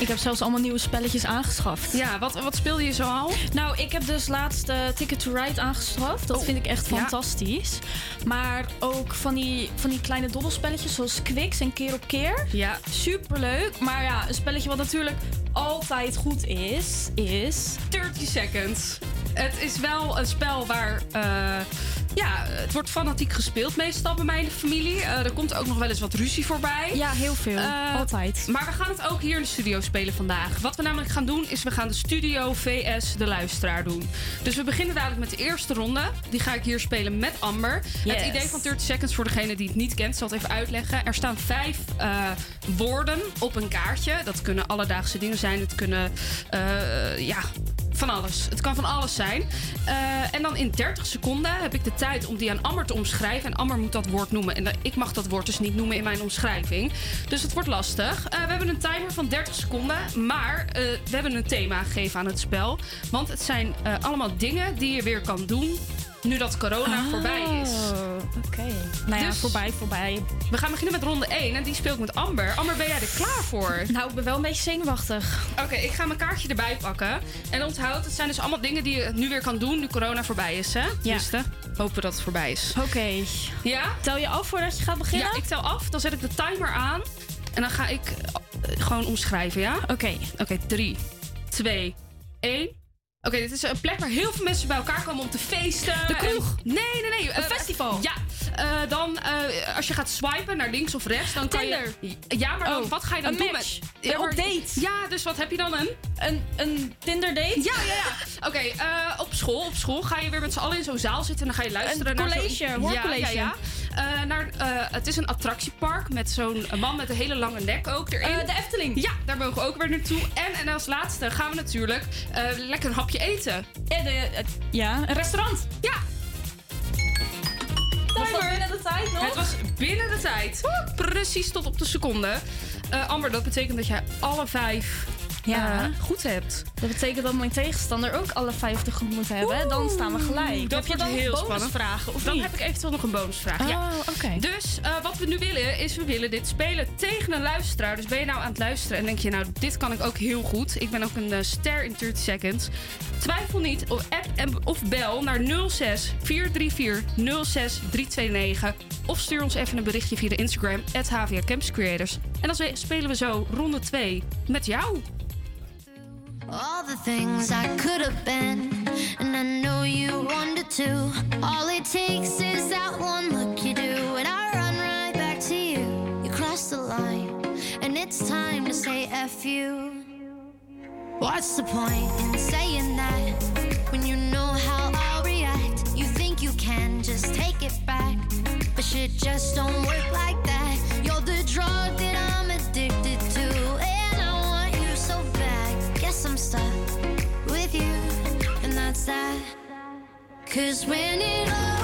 Ik heb zelfs allemaal nieuwe spelletjes aangeschaft. Ja, wat, wat speelde je zo al? Nou, ik heb dus laatst eh, Ticket to Ride aangeschaft. Dat Oh, vind ik echt ja. fantastisch. Maar ook van die, van die kleine dobbelspelletjes zoals Quicks en Keer op Keer. Ja. Superleuk. Maar ja, een spelletje wat natuurlijk altijd goed is, is... 30 seconds. Het is wel een spel waar. eh, ja, het wordt fanatiek gespeeld meestal bij mij in de familie. Eh, er komt ook nog wel eens wat ruzie voorbij. Ja, heel veel. Eh, altijd. Maar we gaan het ook hier in de studio spelen vandaag. Wat we namelijk gaan doen, is we gaan de studio VS de luisteraar doen. Dus we beginnen dadelijk met de eerste ronde. Die ga ik hier spelen met Amber. Yes. Het idee van 30 Seconds, voor degene die het niet kent, zal het even uitleggen. Er staan vijf eh, woorden op een kaartje. Dat kunnen alledaagse dingen zijn. Het kunnen, ja, van alles. Het kan van alles zijn. Eh, en dan in 30 seconden heb ik de tijd om die aan Amber te omschrijven. En Amber moet dat woord noemen. En ik mag dat woord dus niet noemen in mijn omschrijving. Dus het wordt lastig. Eh, we hebben een timer van 30 seconden. Maar eh, we hebben een thema gegeven aan het spel. Want het zijn allemaal dingen die je weer kan doen nu dat corona voorbij is. Oké. Nou ja, Dus- voorbij, voorbij. We gaan beginnen met ronde 1 en die speel ik met Amber. Amber, ben jij er klaar voor? Nou, ik ben wel een beetje zenuwachtig. Oké, ik ga mijn kaartje erbij pakken. En onthoud, het zijn dus allemaal dingen die je nu weer kan doen nu corona voorbij is, hè? Tenminste, hopen dat het voorbij is. Oké. Ja? Tel je af voordat je gaat beginnen? Ja, ik tel af. Dan zet ik de timer aan. En dan ga ik eh, gewoon omschrijven, ja? Oké. Oké, 3, 2, 1. Oké, dit is een plek waar heel veel mensen bij elkaar komen om te feesten. De kroeg. En- nee, nee, nee. Een eh, festival. Ja, eh, dan eh, als je gaat swipen naar links of rechts, dan kan je... Ja, maar dan, Oh, wat ga je dan een doen match. met... Een maar- date. Ja, dus wat heb je dan een... Een, een Tinder date? Ja, ja, ja. Oké, op school, op school ga je weer met z'n allen in zo'n zaal zitten en dan ga je luisteren Een naar college. Ja, ja, ja. Eh, naar, eh, het is een attractiepark met zo'n man met een hele lange nek ook erin. Eh, de Efteling. Ja, daar mogen we ook weer naartoe. En, en als laatste gaan we natuurlijk lekker een hapje eten. Ja, de, het- ja, een restaurant. Ja, Was dat binnen de tijd nog? het was binnen de tijd. Precies tot op de seconde. Amber, dat betekent dat jij alle vijf Ja. eh, goed hebt. Dat betekent dat mijn tegenstander ook alle 50 goed moet hebben. Dan staan we gelijk. dat heb je dan heel bonusvragen of Dan niet? heb ik eventueel nog een bonusvraag. Ja. Oh, oké. Dus eh, wat we nu willen, is we willen dit spelen tegen een luisteraar. Dus ben je nou aan het luisteren en denk je, nou, dit kan ik ook heel goed. Ik ben ook een eh, ster in 30 seconds. Twijfel niet, of app of bel naar 06 434 06 329. Of stuur ons even een berichtje via de Instagram, HVA Campus Creators. En dan spe- spelen we zo ronde 2 met jou. All the things I could have been, and I know you wanted to. All it takes is that one look you do, and I run right back to you. You cross the line, and it's time to say F you. What's the point in saying that when you know how I'll react? You think you can just take it back, but shit just don't work like that. You're the drug that I'm addicted to, and I want you so bad. Guess I'm stuck with you, and that's that. Cause when it all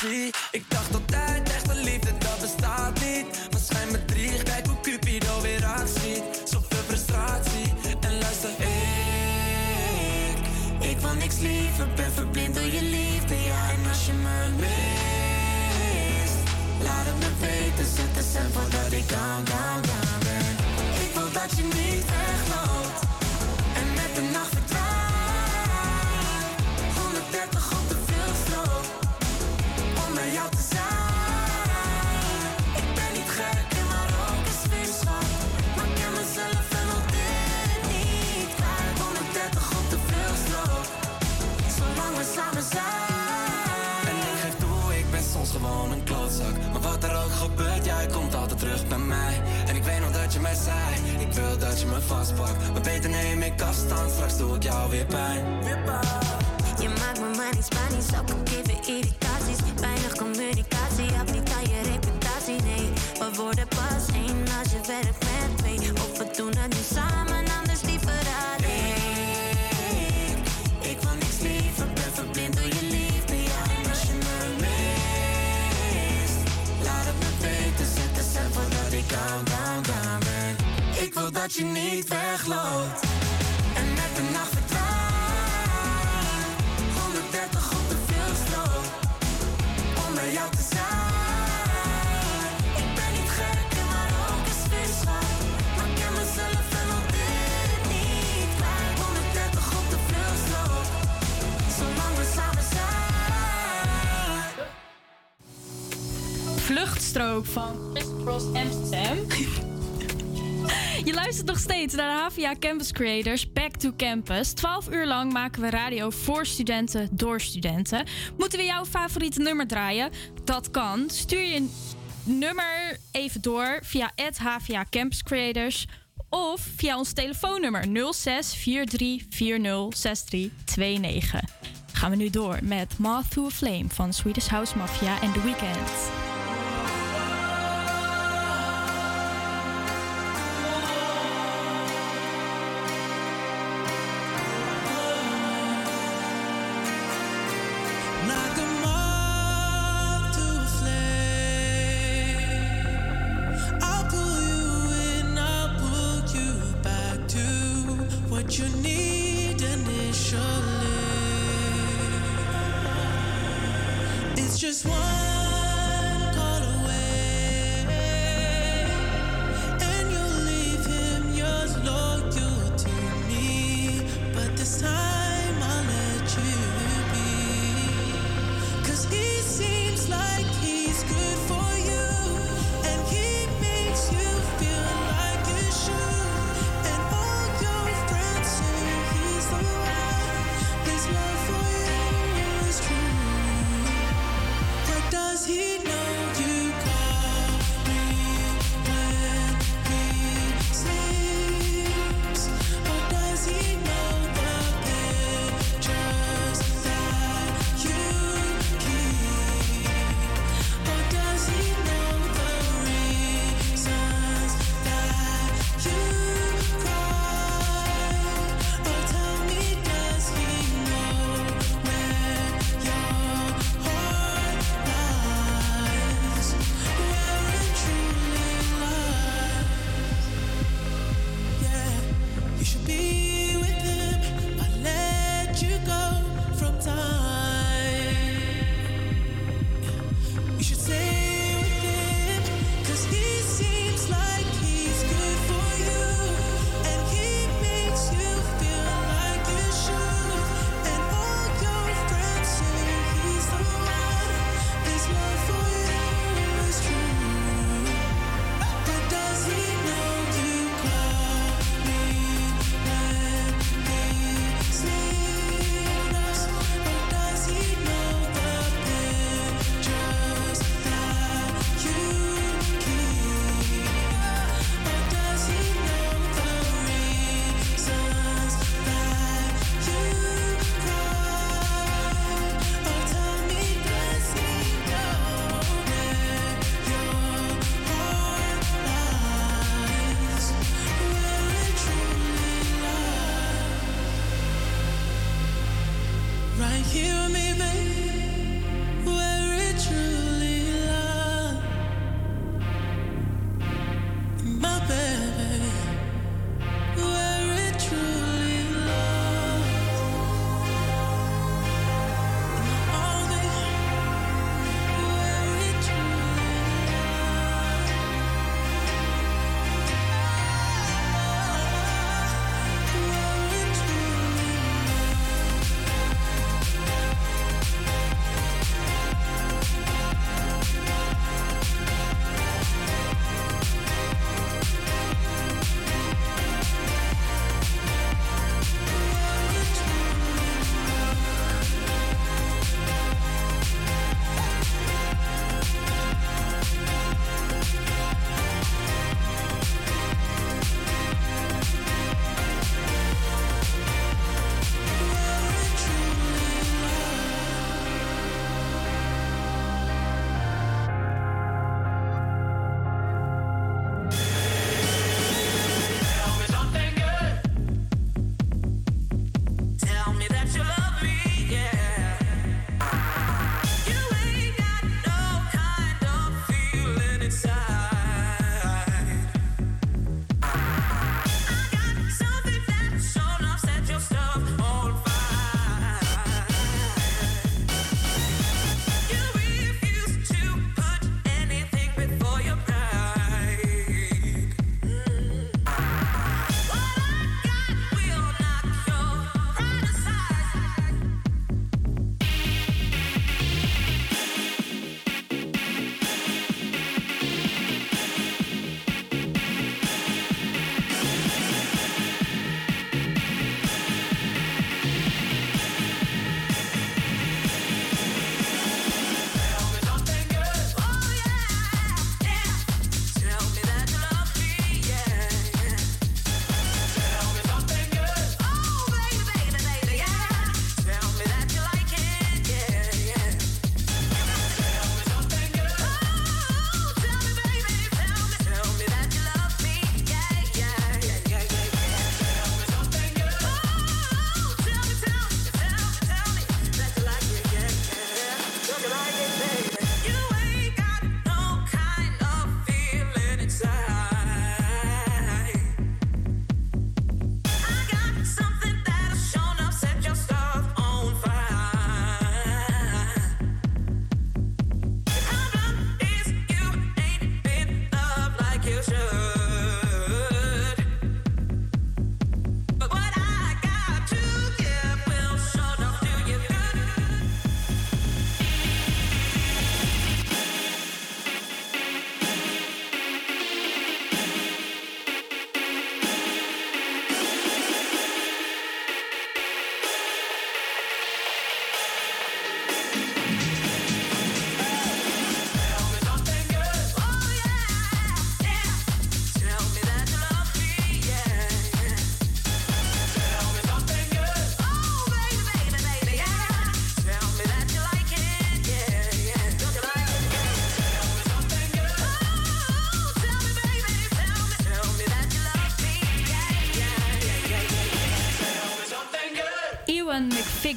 Ik dacht altijd, echte liefde, dat bestaat niet. Maar schijn me drie, kijk hoe Cupido weer actie. Zoveel frustratie. En luister, ik, ik wil niks liever. Ben verblind door je liefde, ja. En als je me mist, laat het me weten. Zet de cent voordat ik down, down, down ben. Ik wil dat je niet wegloopt. En met de nacht verdwijnt 130 bij jou te zijn. Ik ben niet gek en maar ook een vuurschap Maar ik ken mezelf en wil dit niet. Kwijt 130 op de vluchtstrook. Zolang we samen zijn. En ik geef toe, ik ben soms gewoon een klootzak. Maar wat er ook gebeurt, jij komt altijd terug bij mij. En ik weet nog dat je mij zei Ik wil dat je me vastpakt. Maar beter neem ik afstand, straks doe ik jou weer pijn. Je maakt me manisch, manisch, ook gegeven irritaties. Communicatie, heb niet aan je reputatie, nee. We worden pas één als je werkt met twee. Of we doen het nu samen, anders liever alleen. Ik wil niks liever, ben verblind door je liefde, ja. Als je me mist, laat het me weten, zet de voordat ik down, down, down ben. Ik wil dat je niet wegloopt en met de nacht verdwijnt. 130 op Ik ben niet gek en maar ook een vuurschap. Maar ik ken mezelf en wil dit niet kwijt. 130 op de vluchtstrook, zolang we samen van Chris Amsterdam. Je luistert nog steeds naar de HVA Campus Creators Back to Campus. 12 uur lang maken we radio voor studenten door studenten. Moeten we jouw favoriete nummer draaien? Dat kan. Stuur je nummer even door via HVA Campus Creators of via ons telefoonnummer 06 43 40 6329. Gaan we nu door met Moth to a Flame van Swedish House Mafia en The Weeknd.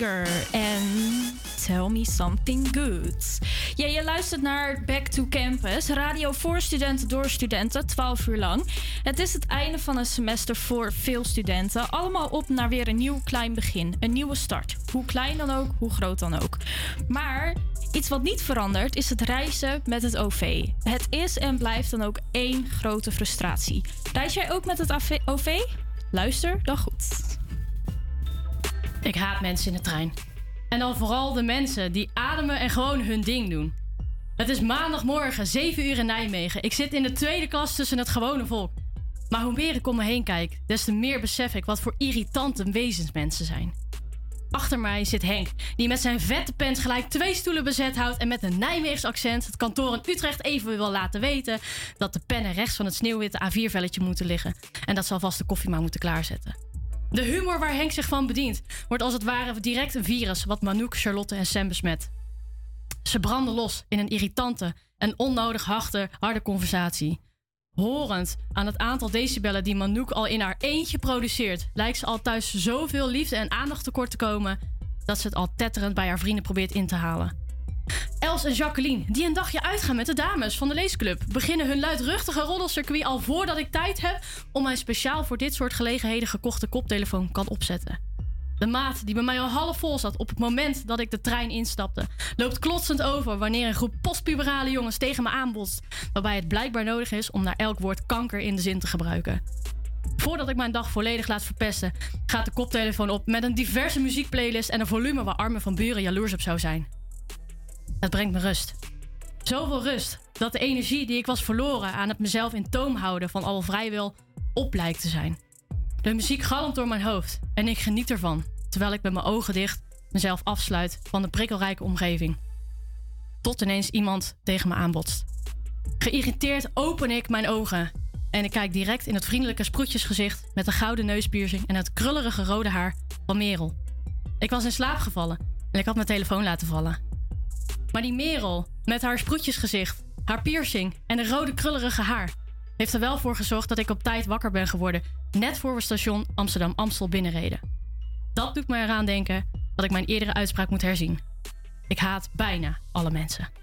En Tell Me Something Good. Ja, je luistert naar Back to Campus, radio voor studenten door studenten, 12 uur lang. Het is het einde van een semester voor veel studenten. Allemaal op naar weer een nieuw klein begin, een nieuwe start. Hoe klein dan ook, hoe groot dan ook. Maar iets wat niet verandert is het reizen met het OV. Het is en blijft dan ook één grote frustratie. Reis jij ook met het OV? Luister dan goed. Mensen in de trein. En dan vooral de mensen die ademen en gewoon hun ding doen. Het is maandagmorgen, 7 uur in Nijmegen. Ik zit in de tweede klas tussen het gewone volk. Maar hoe meer ik om me heen kijk, des te meer besef ik wat voor irritante wezens mensen zijn. Achter mij zit Henk, die met zijn vette pens gelijk twee stoelen bezet houdt en met een Nijmeegs accent het kantoor in Utrecht even wil laten weten dat de pennen rechts van het sneeuwwitte A4-velletje moeten liggen en dat ze alvast de koffie maar moeten klaarzetten. De humor waar Henk zich van bedient, wordt als het ware direct een virus wat Manouk, Charlotte en Sam besmet. Ze branden los in een irritante en onnodig harde, harde conversatie. Horend aan het aantal decibellen die Manouk al in haar eentje produceert, lijkt ze al thuis zoveel liefde en aandacht tekort te komen. dat ze het al tetterend bij haar vrienden probeert in te halen. Els en Jacqueline, die een dagje uitgaan met de dames van de leesclub, beginnen hun luidruchtige roddelcircuit al voordat ik tijd heb om mijn speciaal voor dit soort gelegenheden gekochte koptelefoon kan opzetten. De maat, die bij mij al half vol zat op het moment dat ik de trein instapte, loopt klotsend over wanneer een groep postpuberale jongens tegen me aanbotst, waarbij het blijkbaar nodig is om naar elk woord kanker in de zin te gebruiken. Voordat ik mijn dag volledig laat verpesten, gaat de koptelefoon op met een diverse muziekplaylist en een volume waar Armen van Buren jaloers op zou zijn. Het brengt me rust. Zoveel rust dat de energie die ik was verloren aan het mezelf in toom houden van al vrijwel op blijkt te zijn. De muziek galmt door mijn hoofd en ik geniet ervan, terwijl ik met mijn ogen dicht mezelf afsluit van de prikkelrijke omgeving. Tot ineens iemand tegen me aanbotst. Geïrriteerd open ik mijn ogen en ik kijk direct in het vriendelijke sproetjesgezicht met de gouden neuspiercing en het krullerige rode haar van Merel. Ik was in slaap gevallen en ik had mijn telefoon laten vallen. Maar die Merel, met haar sproetjesgezicht, haar piercing en de rode krullerige haar, heeft er wel voor gezorgd dat ik op tijd wakker ben geworden, net voor we station Amsterdam-Amstel binnenreden. Dat doet me eraan denken dat ik mijn eerdere uitspraak moet herzien. Ik haat bijna alle mensen.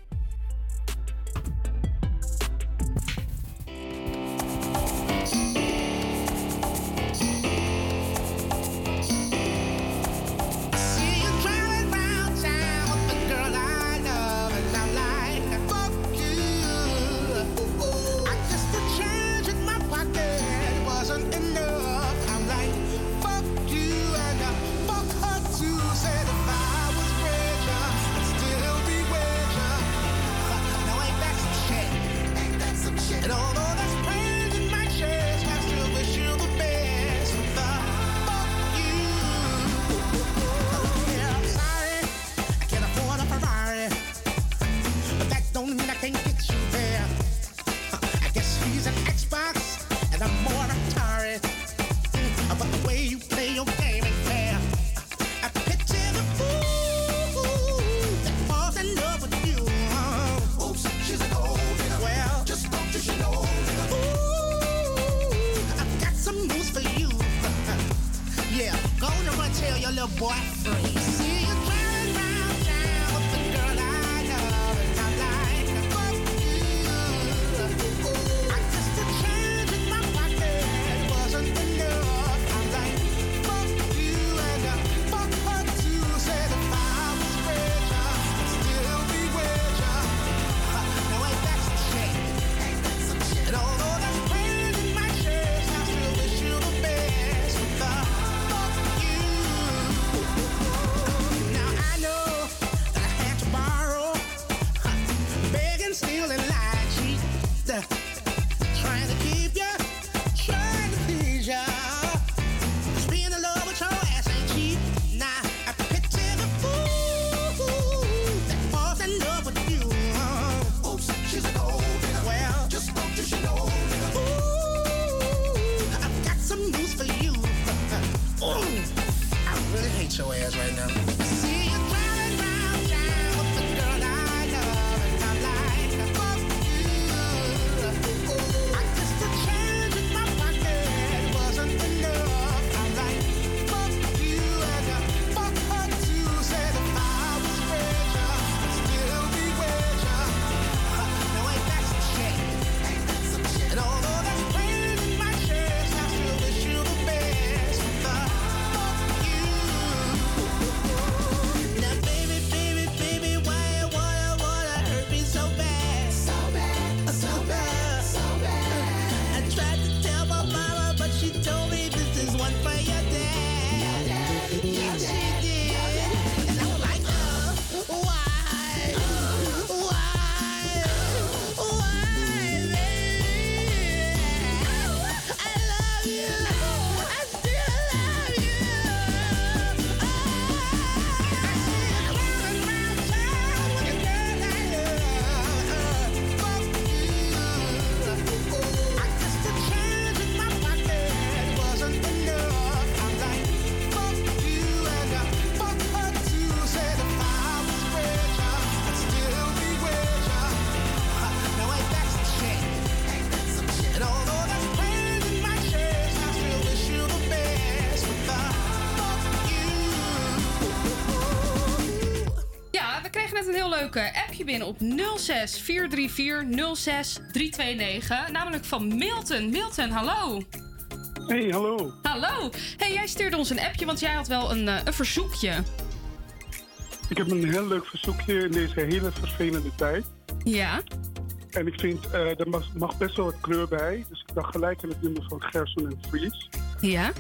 Binnen op 06 434 06 329. Namelijk van Milton. Milton, hallo. Hey, hallo. Hallo. Hey, jij stuurde ons een appje, want jij had wel een, eh, een verzoekje. Ik heb een heel leuk verzoekje in deze hele vervelende tijd. Ja. En ik vind, eh er mag, mag best wel wat kleur bij. Dus ik dacht gelijk aan het nummer van Gerson en Fries. Ja.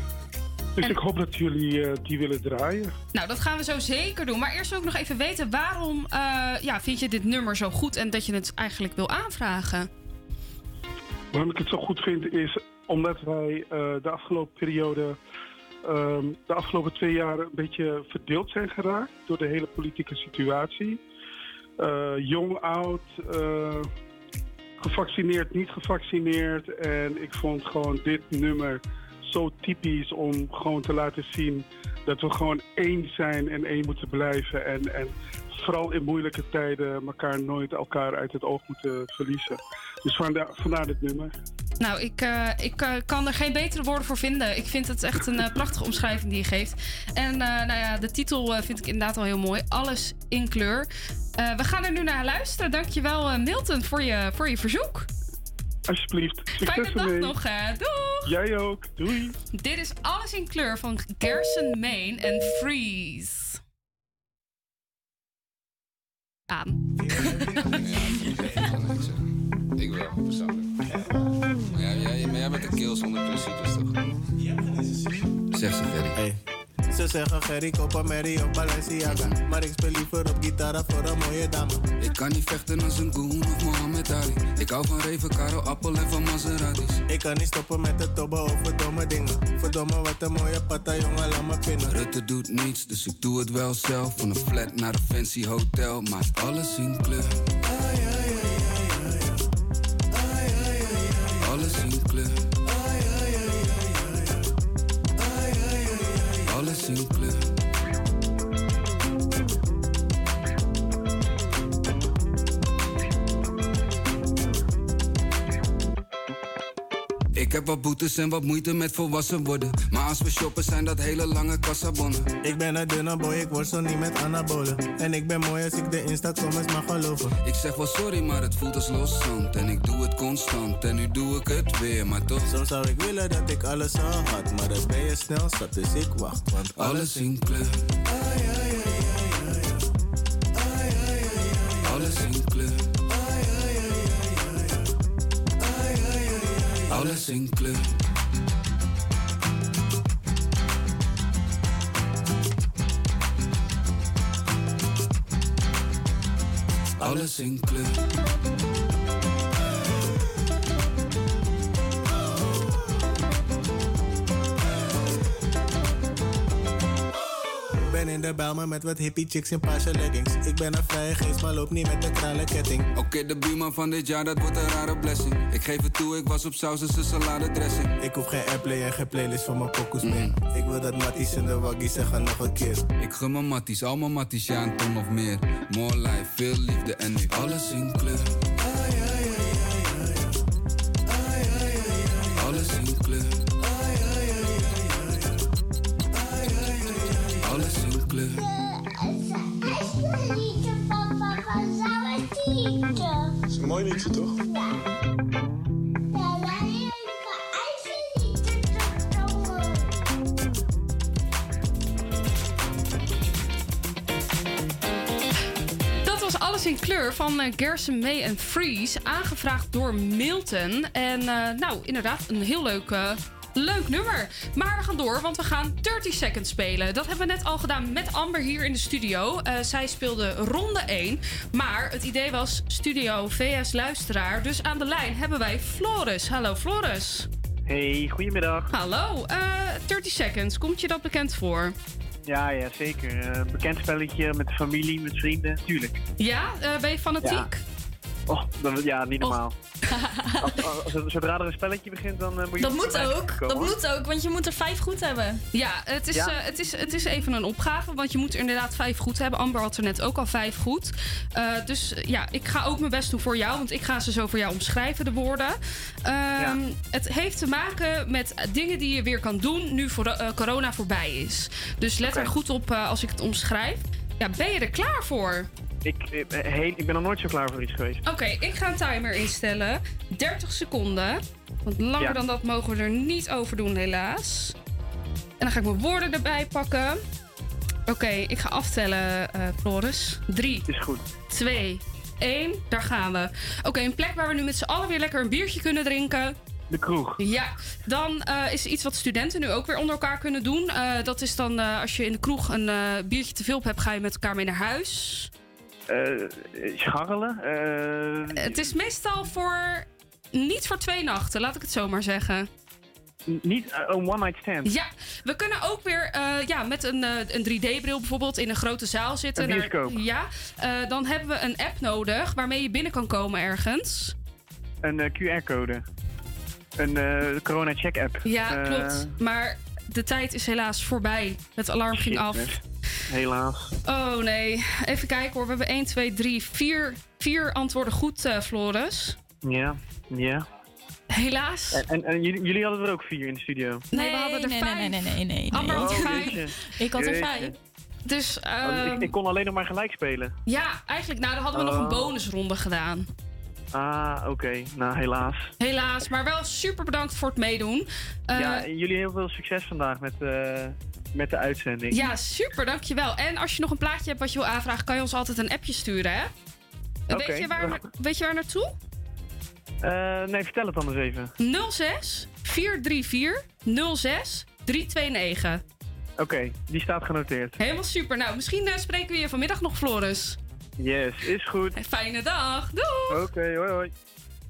Dus En- ik hoop dat jullie eh, die willen draaien. Nou, dat gaan we zo zeker doen. Maar eerst wil ik nog even weten, waarom eh, ja, vind je dit nummer zo goed en dat je het eigenlijk wil aanvragen? Waarom ik het zo goed vind is omdat wij eh, de afgelopen periode, ehm, de afgelopen twee jaar een beetje verdeeld zijn geraakt door de hele politieke situatie. Jong, oud, gevaccineerd, niet gevaccineerd. En ik vond gewoon dit nummer zo typisch om gewoon te laten zien dat we gewoon één zijn en één moeten blijven. En, en vooral in moeilijke tijden elkaar nooit elkaar uit het oog moeten verliezen. Dus vandaar, vandaar dit nummer. Nou, ik, eh, ik eh, kan er geen betere woorden voor vinden. Ik vind het echt een eh, prachtige omschrijving die je geeft. En nou ja, de titel vind ik inderdaad al heel mooi. Alles in kleur. We gaan er nu naar luisteren. Dankjewel Milton voor je, voor je verzoek. Alsjeblieft. Succes Fijne dag nog, hè. Doeg! Jij ook. Doei. Dit is Alles in kleur van Gerson Main en Freeze. Aan. Ik wel, persoonlijk. Maar ja, jij, maar jij bent een kill zonder principes, toch? Zeg ze, Ferry. Hey. Ze zeggen Gerry, koop Mary op Balenciaga Maar ik speel liever op gitaar voor een mooie dame Ik kan niet vechten als een goon of Mohammed Ali. Ik hou van Reven, Caro, Appel en van Maseratis. Ik kan niet stoppen met het tobben over domme dingen Verdomme wat een mooie patta jongen, laat me pinnen Rutte doet niets, dus ik doe het wel zelf. Van een flat naar een fancy hotel, maar alles in kleur. Alles Ik heb wat boetes en wat moeite met volwassen worden. Maar als we shoppen zijn dat hele lange kassabonnen. Ik ben een dunne boy, ik worstel niet met anabolen En ik ben mooi als ik de Insta-comments mag geloven Ik zeg wel sorry, maar het voelt als loszand. En ik doe het constant en nu doe ik het weer, maar toch. Soms zou ik willen dat ik alles al had Maar dan ben je snel zat, dus ik wacht Want Alles in kleur. Alles in kleur. Alles in kleur. In de Bijlmer met wat hippie chicks in paarse leggings Ik ben een vrije geest, maar loop niet met de kralenketting Oké, de buurman van dit jaar, dat wordt een rare blessing. Ik geef het toe, ik was op saus en salade dressing. Ik hoef geen airplay en geen playlist voor mijn pokoes meer Ik wil dat Matties en de Waggies zeggen nog een keer Ik gun mijn matties, al mijn matties, ja een ton of meer. More life, veel liefde en nu alles in kleur. Liedje, papa, van Zawatietje. Dat is een mooi liedje, toch? Ja. Liedje alles in kleur van eh, Gerson May en Freeze. Aangevraagd door Milton. En eh, nou, inderdaad, een heel leuk, eh, leuk nummer. Maar we gaan door, want we gaan 30 Seconds spelen. Dat hebben we net al gedaan met Amber hier in de studio. Eh, zij speelde ronde 1. Maar het idee was studio VS luisteraar. Dus aan de lijn hebben wij Floris. Hallo Floris. Hey, goedemiddag. Hallo, eh 30 Seconds. Komt je dat bekend voor? Ja, ja, zeker. Eh, bekend spelletje met de familie, met vrienden, tuurlijk. Ja, ben je fanatiek? Ja. Oh, dan, ja, niet normaal. Als, als- zodra er een spelletje begint, dan eh, moet je... Dat moet ook. Dat moet ook, want je moet er vijf goed hebben. Ja, het is, Ja. eh, het, is, het is even een opgave, want je moet er inderdaad vijf goed hebben. Amber had er net ook al vijf goed. Eh, dus ja, ik ga ook mijn best doen voor jou, want ik ga ze zo voor jou omschrijven, de woorden. Ehm, Het heeft te maken met dingen die je weer kan doen nu voor, corona voorbij is. Dus let er goed op eh, als ik het omschrijf. Ja, ben je er klaar voor? Ik, eh, ik ben nog nooit zo klaar voor iets geweest. Oké, ik ga een timer instellen. 30 seconden. Want langer Ja. dan dat mogen we er niet over doen, helaas. En dan ga ik mijn woorden erbij pakken. Oké, ik ga aftellen, eh Floris. 3, Is goed. 2, 1. Daar gaan we. Oké, een plek waar we nu met z'n allen weer lekker een biertje kunnen drinken. De kroeg. Ja, dan eh, is iets wat studenten nu ook weer onder elkaar kunnen doen. Eh, dat is dan eh, als je in de kroeg een biertje te veel hebt, ga je met elkaar mee naar huis. Scharrelen. Het is meestal voor. Niet voor twee nachten, laat ik het zo maar zeggen. niet een one-night stand. Ja, we kunnen ook weer ja, met een, een 3D-bril bijvoorbeeld in een grote zaal zitten. Een bioscoop. ja, dan hebben we een app nodig waarmee je binnen kan komen ergens. Een QR-code. Een eh, corona-check-app. Ja, Eh, klopt. Maar de tijd is helaas voorbij. Het alarm ging af. Helaas. Oh nee. Even kijken hoor. We hebben 1, 2, 3, 4, 4 antwoorden goed, eh, Floris. Ja, ja. Helaas. En, en, en jullie, jullie hadden er ook vier in de studio. Nee, we hadden er nee, vijf. nee, nee, nee, nee, nee. Amber had er Oh, vijf. Ik had er vijf. Dus Oh, dus ehm, ik, ik kon alleen nog maar gelijk spelen. ja, eigenlijk, nou, dan hadden we nog een Oh. bonusronde gedaan. Ah, oké. Nou, helaas. Helaas, maar wel super bedankt voor het meedoen. Eh, ja, en jullie heel veel succes vandaag met, eh, met de uitzending. ja, super, dankjewel. En als je nog een plaatje hebt wat je wil aanvragen, kan je ons altijd een appje sturen, hè? Weet, je waar, weet je waar naartoe? Eh, nee, vertel het dan eens even. 06 434 06 329. Oké, die staat genoteerd. Helemaal super. Nou, misschien spreken we je vanmiddag nog, Floris. Yes, is goed. Fijne dag. Doei. Oké, hoi hoi.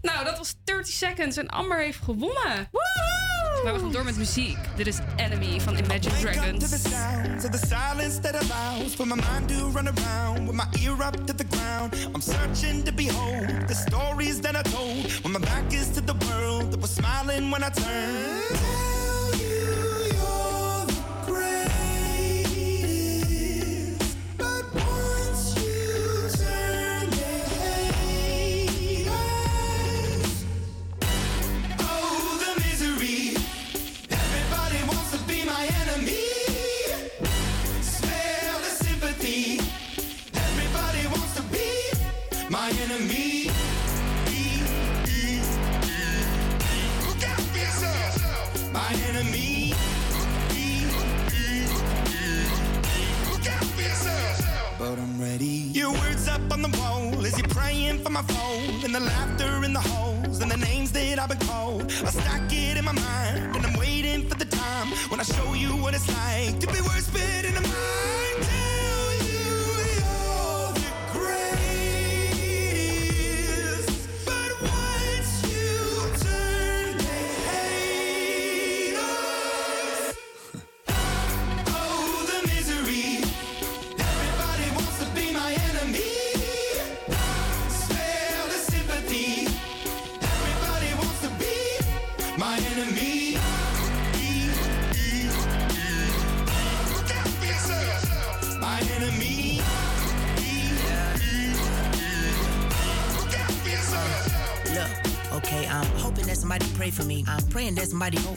Nou, dat was 30 Seconds en Amber heeft gewonnen. Woehoe! Maar we gaan door met muziek. Dit is Enemy van Imagine To the Dragons. sounds of the silence that allows for my mind to run around with my ear up to the ground. I'm searching to behold the stories that I told when my back is to the world that was smiling when I turned.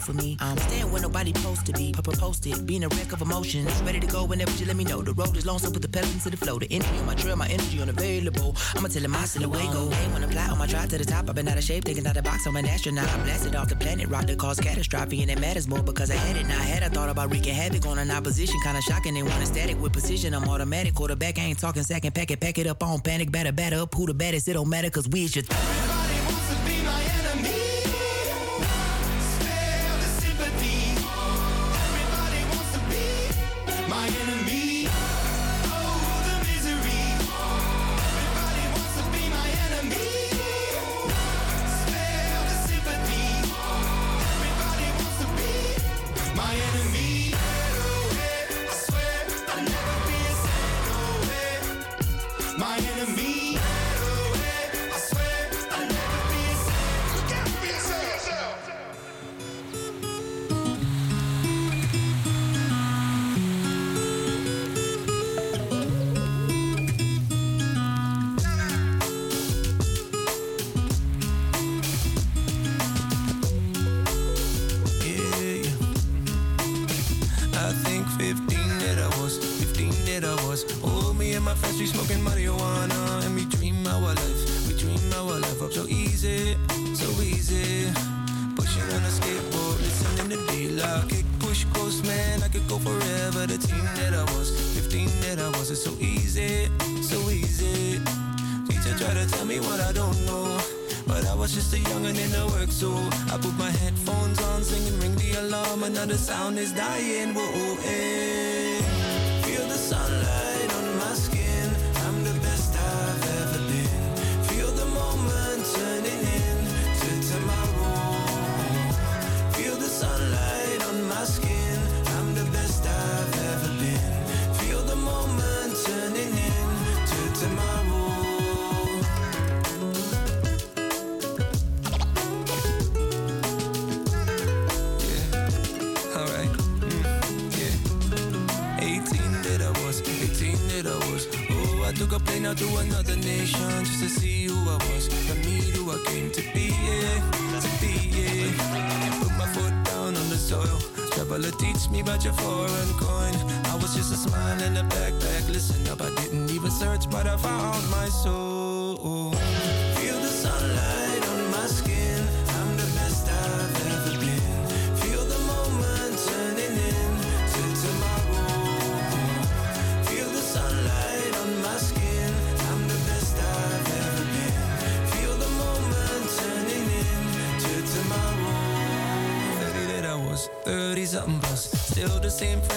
For me. I'm staying where nobody supposed to be. Papa posted, being a wreck of emotions. Ready to go whenever you let me know. The road is long, so put the pedal into the flow. The energy on my trail, my energy unavailable. I'ma tell him my silhouette go. Hey, when I fly on my drive to the top, I've been out of shape, taking out the box. I'm an astronaut. I blasted off the planet, rock that caused catastrophe, and it matters more because I had it. Now I had I thought about wreaking havoc on an opposition, kinda shocking. They want static with precision. I'm automatic, quarterback. I ain't talking second pack it, pack it up on panic, batter, batter up. Who the baddest? It don't matter, cause we is just. be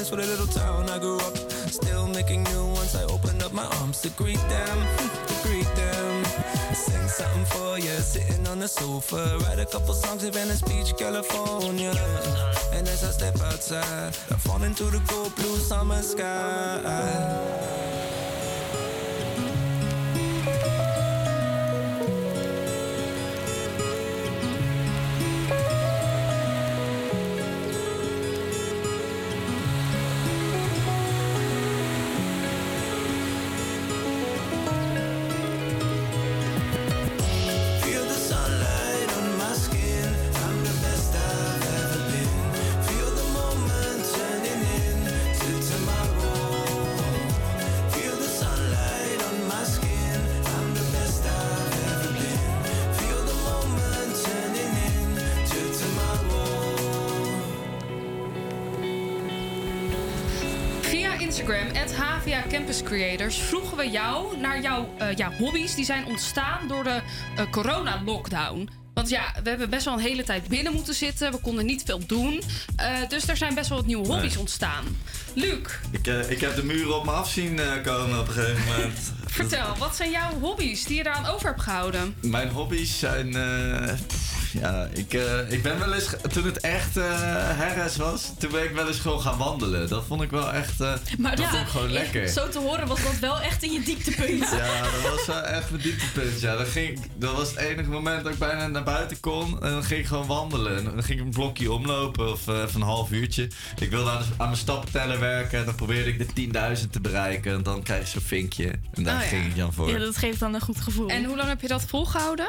for the little town I grew up. Still making new ones. I opened up my arms to greet them, to greet them. Sing something for you, sitting on the sofa. Write a couple songs in Venice Beach, California. And as I step outside, I fall into the cold blue summer sky. Creators, vroegen we jou naar jouw eh, ja, hobby's die zijn ontstaan door de eh, corona-lockdown. Want ja, we hebben best wel een hele tijd binnen moeten zitten. We konden niet veel doen. Eh, dus er zijn best wel wat nieuwe hobby's Nee. ontstaan. Luc, Ik, ik heb de muren op me af zien eh, komen op een gegeven moment. vertel, wat zijn jouw hobby's die je eraan over hebt gehouden? Mijn hobby's zijn. Eh, ja, ik, eh, ik ben wel eens. Toen het echt eh herres was, toen ben ik wel eens gewoon gaan wandelen. Dat vond ik wel echt. eh, dat vond ik gewoon lekker. Zo te horen was dat wel echt in je dieptepunt. Ja, dat was wel echt mijn dieptepunt. Ja, dat, ging, dat was het enige moment dat ik bijna naar buiten kon. En dan ging ik gewoon wandelen. En dan ging ik een blokje omlopen of eh, even een half uurtje. Ik wilde aan, aan mijn stappenteller werken. En dan probeerde ik de 10.000 te bereiken. En dan krijg je zo'n vinkje. En daar Oh ja. ging ik dan voor. Ja, dat geeft dan een goed gevoel. En hoe lang heb je dat volgehouden?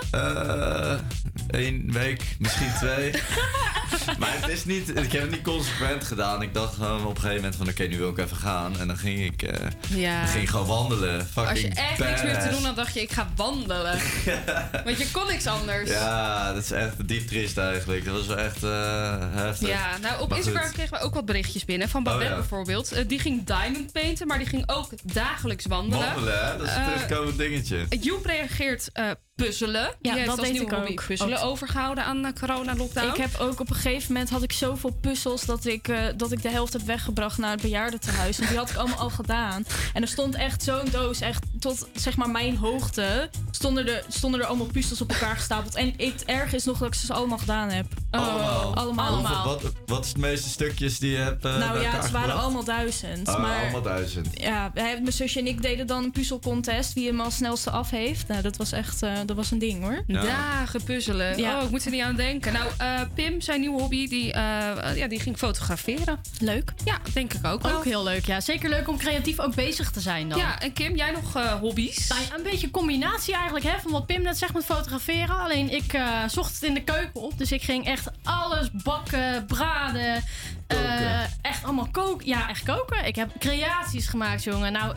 Eén week, misschien twee. maar het is niet, ik heb het niet consequent gedaan. Ik dacht gewoon op een gegeven moment van oké, nu wil ik even gaan. En dan ging ik, eh, Ja. dan ging ik gewoon wandelen. Fucking Als je echt niks meer te badass. doen had, dacht je ik ga wandelen. Want je kon niks anders. Ja, dat is echt diep triest eigenlijk. Dat was wel echt eh, heftig. Ja, nou op Maar Instagram goed. kregen we ook wat berichtjes binnen. Van Babette Oh, ja. bijvoorbeeld. Eh, die ging diamond painten, maar die ging ook dagelijks wandelen. Wandelen, hè? Dat is een Eh, terugkomend dingetje. Joep reageert eh, puzzelen. Ja, die dat deed ik hobby ook. puzzelen Ook. overgehouden aan de corona-lockdown. Ik heb ook op een gegeven moment had ik zoveel puzzels dat ik, eh, dat ik de helft heb weggebracht naar het bejaardentehuis. Want die had ik allemaal al gedaan. En er stond echt zo'n doos, echt tot zeg maar mijn hoogte, stonden er, stonden er allemaal puzzels op elkaar gestapeld. En het erg is nog dat ik ze allemaal gedaan heb. Allemaal. Allemaal. Hoeveel- Wat, wat is de meeste stukjes die je hebt eh, nou bij ja, het waren gebracht? allemaal duizend. Oh, maar allemaal duizend. ja, mijn zusje en ik deden dan een puzzelcontest. Wie hem als snelste af heeft. Nou, dat was echt eh, dat was een ding hoor. Ja. Dagen puzzelen. Ja. Oh, ik moet er niet aan denken. Nou, eh, Pim, zijn nieuwe hobby, die, eh, ja, die ging fotograferen. Leuk. Ja, denk ik ook wel. Ook heel leuk, ja. Zeker leuk om creatief ook bezig te zijn dan. Ja, en Kim, jij nog eh, hobby's? Nou ja, een beetje een combinatie eigenlijk hè, van wat Pim net zegt met fotograferen. Alleen ik eh, zocht het in de keuken op. Dus ik ging echt alles bakken, braden. Eh, echt allemaal koken. Ja, echt koken. Ik heb creaties gemaakt, jongen. Nou,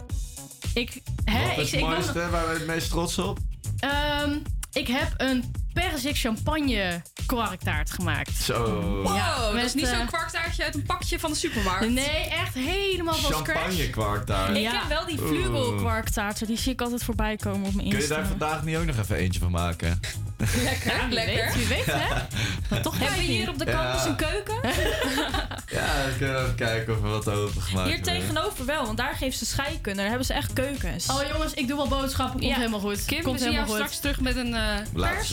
ik... Hè, Wat is ik, het ik mooiste? Waar ben je het meest trots op? Ehm, ik heb een perzik champagne kwarktaart gemaakt. Zo. Wow, dat met, is niet eh, zo'n kwarktaartje uit een pakje van de supermarkt. Nee, echt helemaal van scratch. Champagne kwarktaart. Ik heb wel die vlugel kwarktaarten. Die zie ik altijd voorbij komen op mijn Kun je Insta. daar vandaag niet ook nog even eentje van maken? Lekker, Ja, lekker. weet, wie weet, hè? Maar toch hebben we hier op de campus Ja. een keuken? Ja, dan kunnen we even kijken of we wat opengemaakt Hier hebben. tegenover wel, want daar geven ze scheikunde. Daar hebben ze echt keukens. Oh jongens, ik doe wel boodschappen. Komt Ja. helemaal goed. Kim, Komt we zien jou goed. straks terug met een eh Laten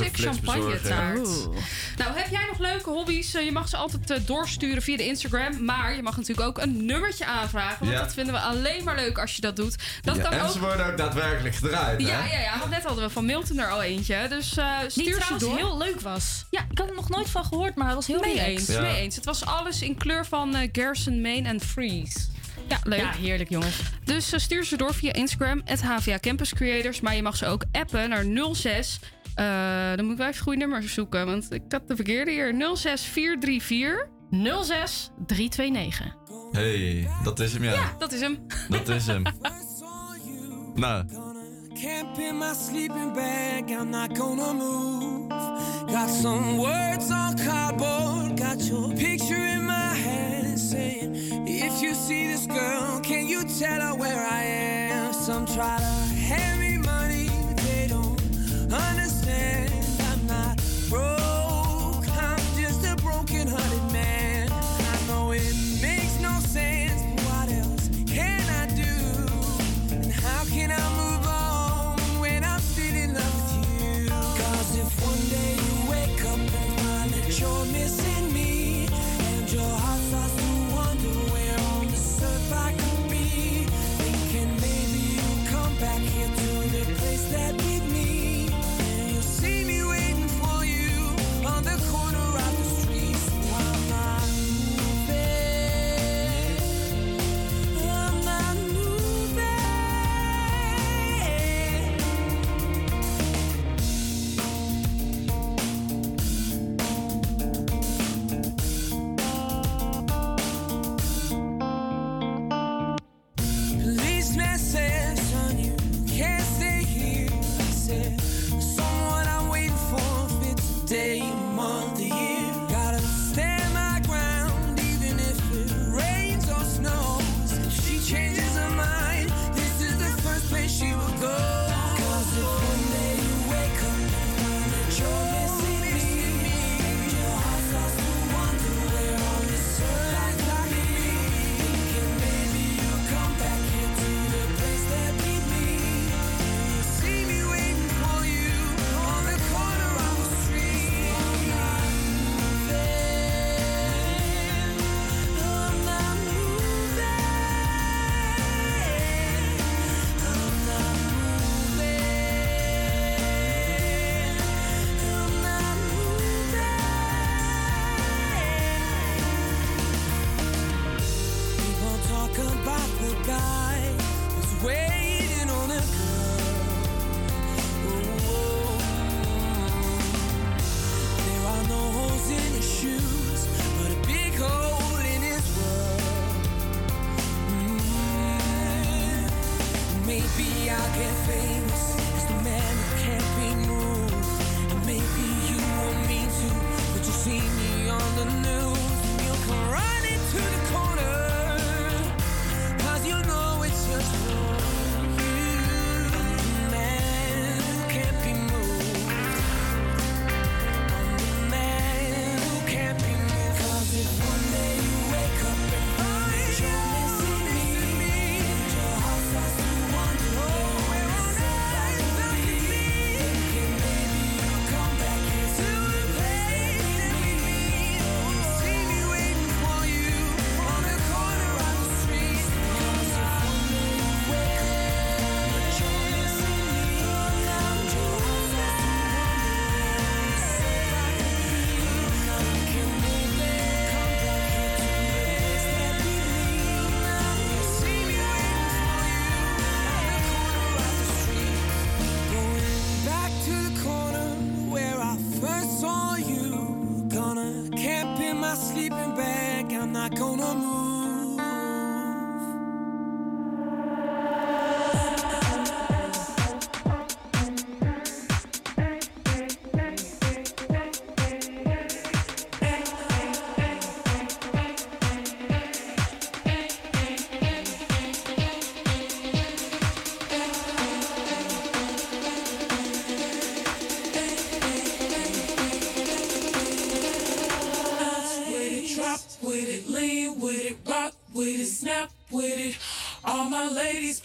Nou, heb jij nog leuke hobby's? Eh, Je mag ze altijd eh, doorsturen via de Instagram. Maar je mag natuurlijk ook een nummertje aanvragen. Want Ja. dat vinden we alleen maar leuk als je dat doet. Dat Ja, kan en ook. ze worden ook daadwerkelijk gedraaid, hè? Ja, ja, ja, want net hadden we van Milton er al eentje. Dus eh stuur Die ze trouwens door. heel leuk was. Ja, ik had er nog nooit van gehoord, maar hij was heel mee relaxed. eens, Ja. mee eens. Het was alles in kleur van eh Gerson, Maine en Freeze. Ja, leuk. Ja, heerlijk jongens. Dus stuur ze door via Instagram, het HVA Campus Creators. Maar je mag ze ook appen naar 06. Eh, dan moet ik wel even goede nummers zoeken, want ik had de verkeerde hier. 06434 06329. hey, dat is hem, ja. Ja, dat is hem. Dat is hem. nou, Can't pin my sleeping bag, I'm not gonna move. Got some words on cardboard, got your picture in my hand saying, If you see this girl, can you tell her where I am? Some try to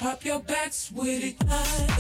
pop your backs with it.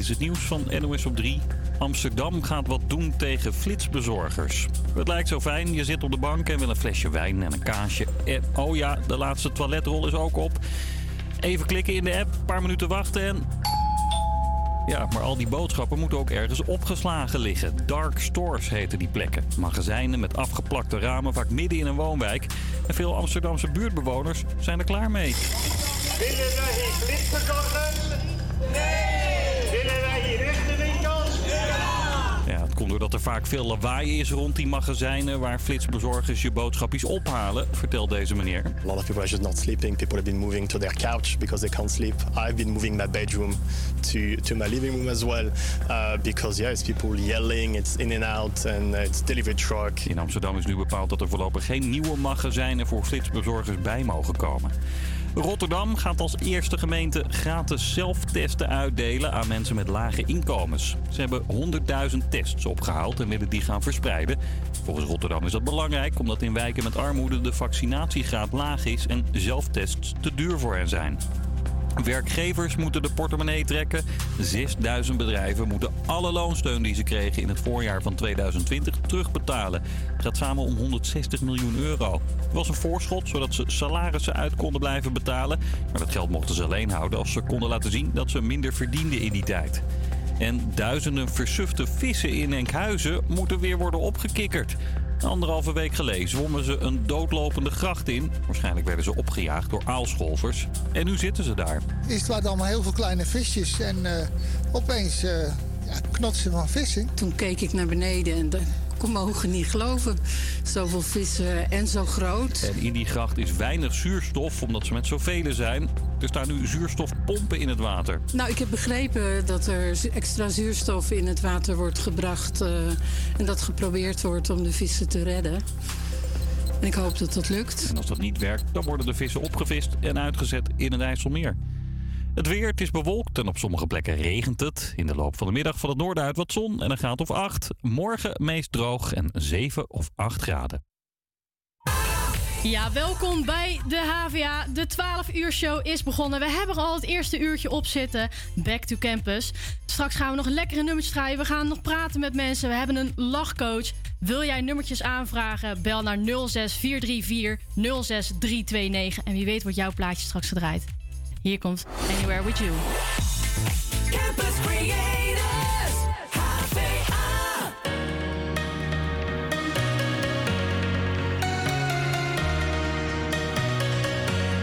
Is het nieuws van NOS op 3. Amsterdam gaat wat doen tegen flitsbezorgers. Het lijkt zo fijn, je zit op de bank en wil een flesje wijn en een kaasje. En oh ja, de laatste toiletrol is ook op. Even klikken in de app, een paar minuten wachten en... Ja, maar al die boodschappen moeten ook ergens opgeslagen liggen. Dark stores heten die plekken. Magazijnen met afgeplakte ramen, vaak midden in een woonwijk. En veel Amsterdamse buurtbewoners zijn er klaar mee. Willen wij er vaak veel lawaai is rond die magazijnen waar flitsbezorgers je boodschapjes ophalen, vertelt deze meneer. A lot of people are just not sleeping. People have been moving to their couch because they can't sleep. I've been moving my bedroom to, to my living room as well uh, because yeah, it's people yelling, it's in and out and it's delivery truck. In Amsterdam is nu bepaald dat er voorlopig geen nieuwe magazijnen voor flitsbezorgers bij mogen komen. Rotterdam gaat als eerste gemeente gratis zelftesten uitdelen aan mensen met lage inkomens. Ze hebben 100.000 tests opgehaald en willen die gaan verspreiden. Volgens Rotterdam is dat belangrijk omdat in wijken met armoede de vaccinatiegraad laag is en zelftests te duur voor hen zijn. Werkgevers moeten de portemonnee trekken. 6000 bedrijven moeten alle loonsteun die ze kregen in het voorjaar van 2020 terugbetalen. Het gaat samen om 160 miljoen euro. Het was een voorschot zodat ze salarissen uit konden blijven betalen. Maar dat geld mochten ze alleen houden als ze konden laten zien dat ze minder verdienden in die tijd. En duizenden versufte vissen in Enkhuizen moeten weer worden opgekikkerd. Anderhalve week geleden zwommen ze een doodlopende gracht in. Waarschijnlijk werden ze opgejaagd door aalscholvers. En nu zitten ze daar. Eerst waren allemaal heel veel kleine visjes en eh, opeens eh ja, knotsen van vissen. Toen keek ik naar beneden en de- ik kon mijn ogen niet geloven. Zoveel vissen en zo groot. En in die gracht is weinig zuurstof, omdat ze met zoveel zijn. Er staan nu zuurstofpompen in het water. Nou, ik heb begrepen dat er extra zuurstof in het water wordt gebracht. eh, en dat geprobeerd wordt om de vissen te redden. En ik hoop dat dat lukt. En als dat niet werkt, dan worden de vissen opgevist en uitgezet in het IJsselmeer. Het weer, het is bewolkt en op sommige plekken regent het. In de loop van de middag van het noorden uit wat zon en een graad of 8. Morgen meest droog en 7 of 8 graden. Ja, welkom bij de HVA. De 12 uur show is begonnen. We hebben al het eerste uurtje op zitten. Back to campus. Straks gaan we nog lekkere nummertjes draaien. We gaan nog praten met mensen. We hebben een lachcoach. Wil jij nummertjes aanvragen? Bel naar 06434 06329. En wie weet wordt jouw plaatje straks gedraaid. Hier komt Anywhere With You. Campus Creators, HVA.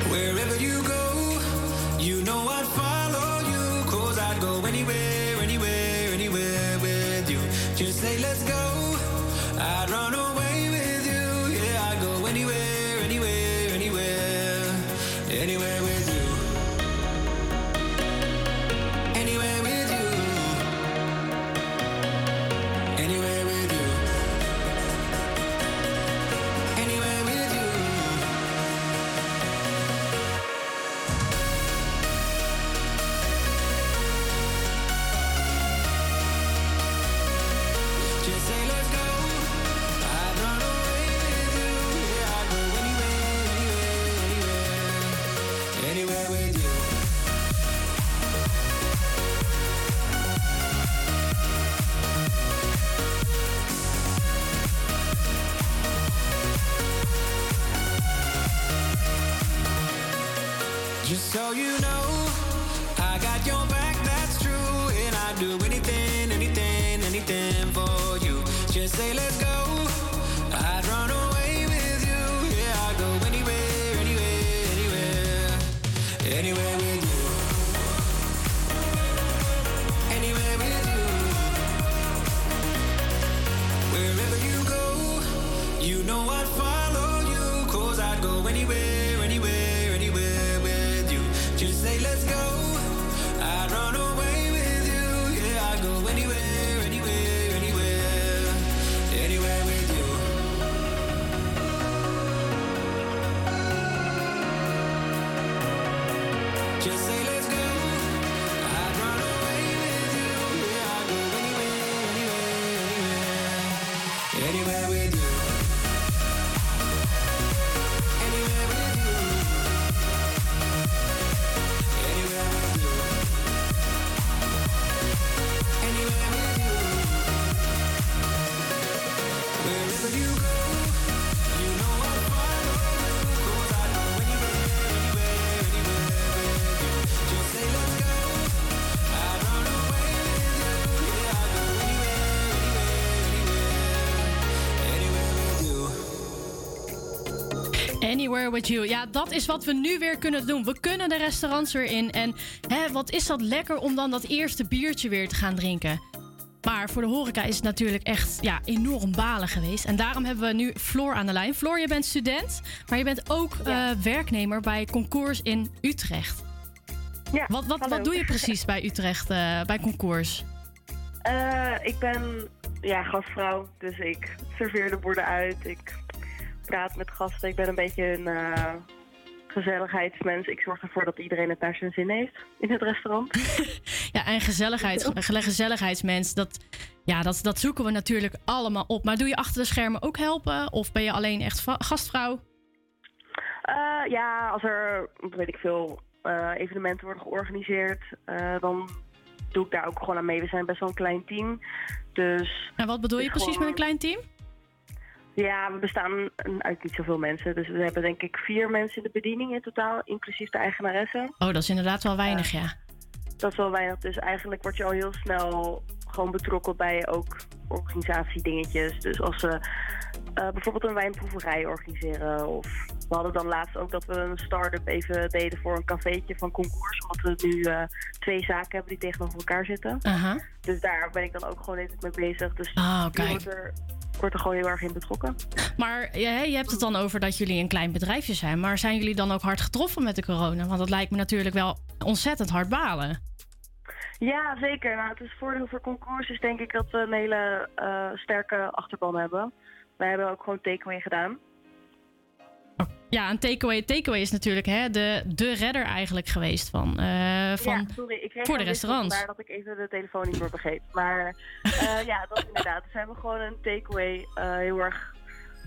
Wherever you you know I got your back, that's true. And I'd do anything, anything, anything for you. Just say, let's go. Anywhere with you. Ja, dat is wat we nu weer kunnen doen. We kunnen de restaurants weer in. En hè, wat is dat lekker om dan dat eerste biertje weer te gaan drinken. Maar voor de horeca is het natuurlijk echt ja, enorm balen geweest. En daarom hebben we nu Floor aan de lijn. Floor, je bent student, maar je bent ook eh, werknemer bij Concours in Utrecht. Ja, wat, wat, hallo. wat doe je precies bij Utrecht, eh, bij Concours? Eh, ik ben ja, gastvrouw, dus ik serveer de borden uit. Ik praat met gasten. Ik ben een beetje een eh, gezelligheidsmens. Ik zorg ervoor dat iedereen het naar zijn zin heeft in het restaurant. Ja, en gezelligheids, ge- gezelligheidsmens, dat, ja, dat, dat zoeken we natuurlijk allemaal op. Maar doe je achter de schermen ook helpen? Of ben je alleen echt gastvrouw? Eh, ja, als er, weet ik veel, eh, evenementen worden georganiseerd, dan doe ik daar ook gewoon aan mee. We zijn best wel een klein team, dus... En wat bedoel je precies met een klein team? Ja, we bestaan uit niet zoveel mensen. Dus we hebben denk ik vier mensen in de bediening in totaal, inclusief de eigenaresse. Oh, dat is inderdaad wel weinig, ja. Dat is wel weinig. Dus eigenlijk word je al heel snel gewoon betrokken bij ook organisatiedingetjes. Dus als ze eh, bijvoorbeeld een wijnproeverij organiseren. Of we hadden dan laatst ook dat we een start-up even deden voor een cafeetje van concours. Omdat we nu eh, twee zaken hebben die tegenover elkaar zitten. Aha. Dus daar ben ik dan ook gewoon even mee bezig. Dus kijk. Wordt er, er gewoon heel erg in betrokken. Maar ja, je hebt het dan over dat jullie een klein bedrijfje zijn. Maar zijn jullie dan ook hard getroffen met de corona? Want dat lijkt me natuurlijk wel ontzettend hard balen. Ja, zeker. Nou, het is voordeel voor concours is denk ik dat we een hele eh, sterke achterban hebben. Wij hebben ook gewoon takeaway gedaan. Ja, een takeaway. Takeaway is natuurlijk hè, de, de redder eigenlijk geweest van, eh, van ja, sorry, ik kreeg voor de restaurants. Vandaar dat ik even de telefoon niet meer begreep. Maar eh, ja, dat inderdaad. Dus we hebben gewoon een takeaway eh, heel erg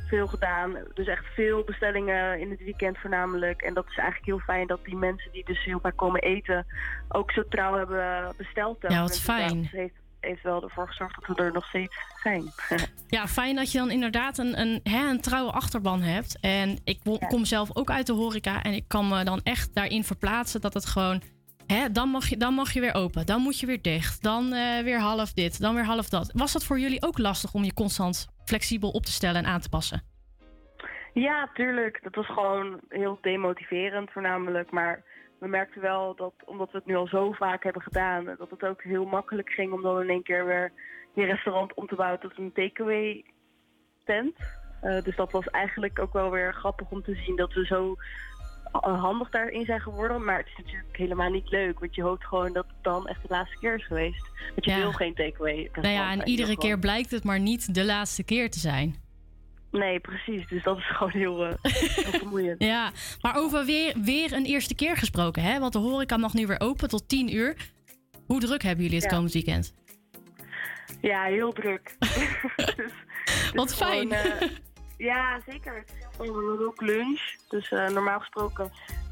veel gedaan. Dus echt veel bestellingen in het weekend voornamelijk. En dat is eigenlijk heel fijn dat die mensen die dus heel vaak komen eten... ook zo trouw hebben besteld. Ja, wat fijn. Heeft, heeft wel ervoor gezorgd dat we er nog steeds zijn. Ja, fijn dat je dan inderdaad een, een, hè, een trouwe achterban hebt. En ik kom zelf ook uit de horeca. En ik kan me dan echt daarin verplaatsen dat het gewoon... Hè, dan, mag je, dan mag je weer open. Dan moet je weer dicht. Dan eh, weer half dit. Dan weer half dat. Was dat voor jullie ook lastig om je constant flexibel op te stellen en aan te passen? Ja, tuurlijk. Dat was gewoon heel demotiverend voornamelijk. Maar we merkten wel dat, omdat we het nu al zo vaak hebben gedaan, dat het ook heel makkelijk ging om dan in één keer weer je restaurant om te bouwen tot een takeaway tent. Eh, dus dat was eigenlijk ook wel weer grappig om te zien dat we zo eh, handig daarin zijn geworden. Maar het is natuurlijk helemaal niet leuk, want je hoopt gewoon dat het dan echt de laatste keer is geweest. Want je Ja. wil geen takeaway. Nou ja, en iedere keer blijkt het maar niet de laatste keer te zijn. Nee, precies. Dus dat is gewoon heel, eh, heel vermoeiend. Ja, maar over weer, weer een eerste keer gesproken, hè? Want de horeca mag nu weer open tot 10 uur. Hoe druk hebben jullie het Ja. komend weekend? Ja, heel druk. dus, Wat dus fijn. gewoon, eh, ja, zeker. We hebben ook lunch. Dus eh, normaal gesproken,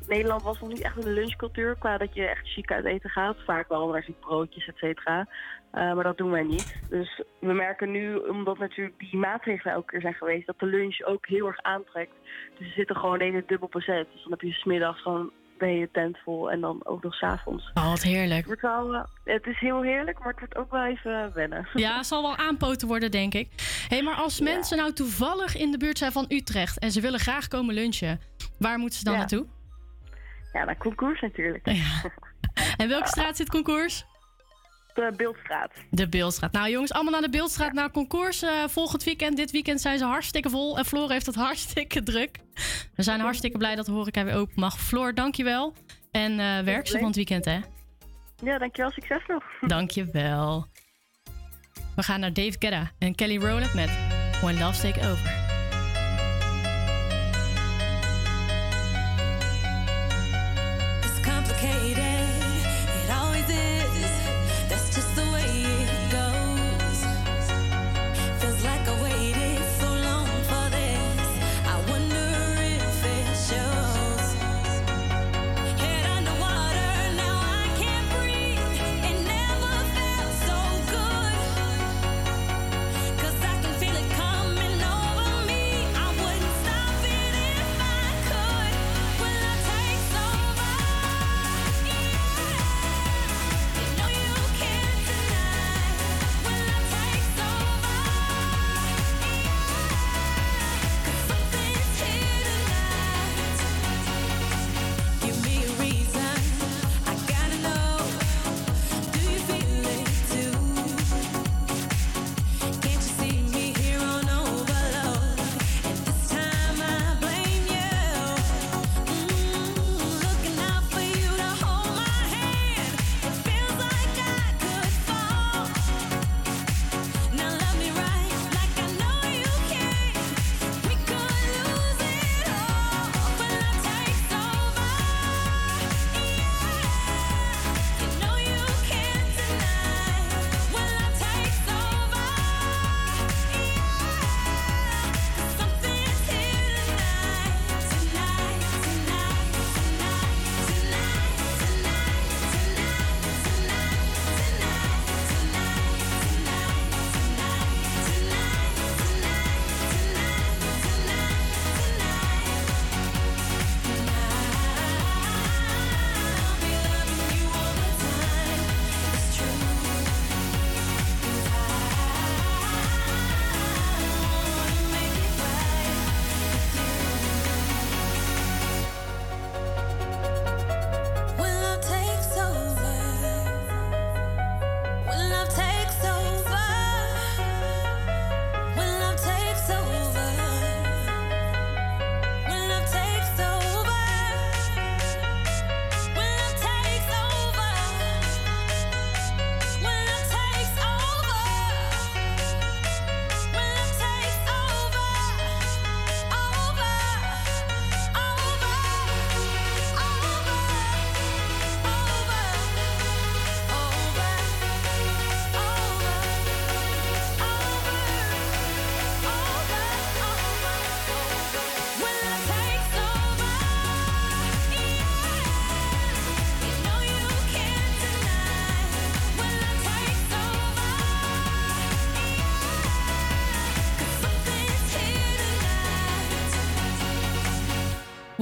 Nederland was nog niet echt een lunchcultuur qua dat je echt chic uit eten gaat. Vaak wel, daar zit broodjes, et cetera. Eh, maar dat doen wij niet. Dus we merken nu, omdat natuurlijk die maatregelen elke keer zijn geweest, dat de lunch ook heel erg aantrekt. Dus we zitten gewoon de hele dubbel bezet. Dus dan heb je smiddags gewoon de hele tent vol. En dan ook nog s'avonds. Oh, wat heerlijk. Het, wordt wel, eh, het is heel heerlijk, maar het wordt ook wel even wennen. Ja, het zal wel aanpoten worden, denk ik. Hé, hey, maar als mensen nou toevallig in de buurt zijn van Utrecht en ze willen graag komen lunchen, waar moeten ze dan Ja. naartoe? Ja, naar concours natuurlijk. En welke straat zit concours? De Beeldstraat. De Beeldstraat. Nou jongens, allemaal naar de Beeldstraat, naar concours. eh, volgend weekend, dit weekend zijn ze hartstikke vol. En Floor heeft het hartstikke druk. We zijn hartstikke blij dat de horeca weer open mag. Floor, dankjewel. En eh werk ze van het weekend, hè? Ja, dankjewel. Succes nog. Dankjewel. We gaan naar Dave Guetta en Kelly Rowland met When Love Take Over.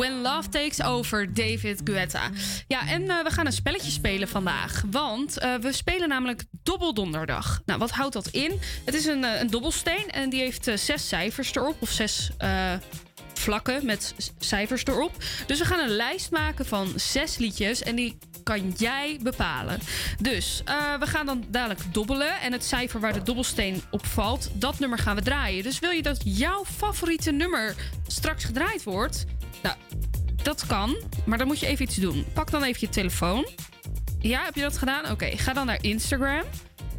When Love Takes Over, David Guetta. Ja, en eh, we gaan een spelletje spelen vandaag. Want eh, we spelen namelijk Dobbeldonderdag. Nou, wat houdt dat in? Het is een, eh, een dobbelsteen en die heeft zes cijfers erop. Of zes vlakken met cijfers erop. Dus we gaan een lijst maken van zes liedjes. En die kan jij bepalen. Dus we gaan dan dadelijk dobbelen. En het cijfer waar de dobbelsteen op valt, dat nummer gaan we draaien. Dus wil je dat jouw favoriete nummer straks gedraaid wordt? Nou, dat kan. Maar dan moet je even iets doen. Pak dan even je telefoon. Ja, heb je dat gedaan? Oké, ga dan naar Instagram.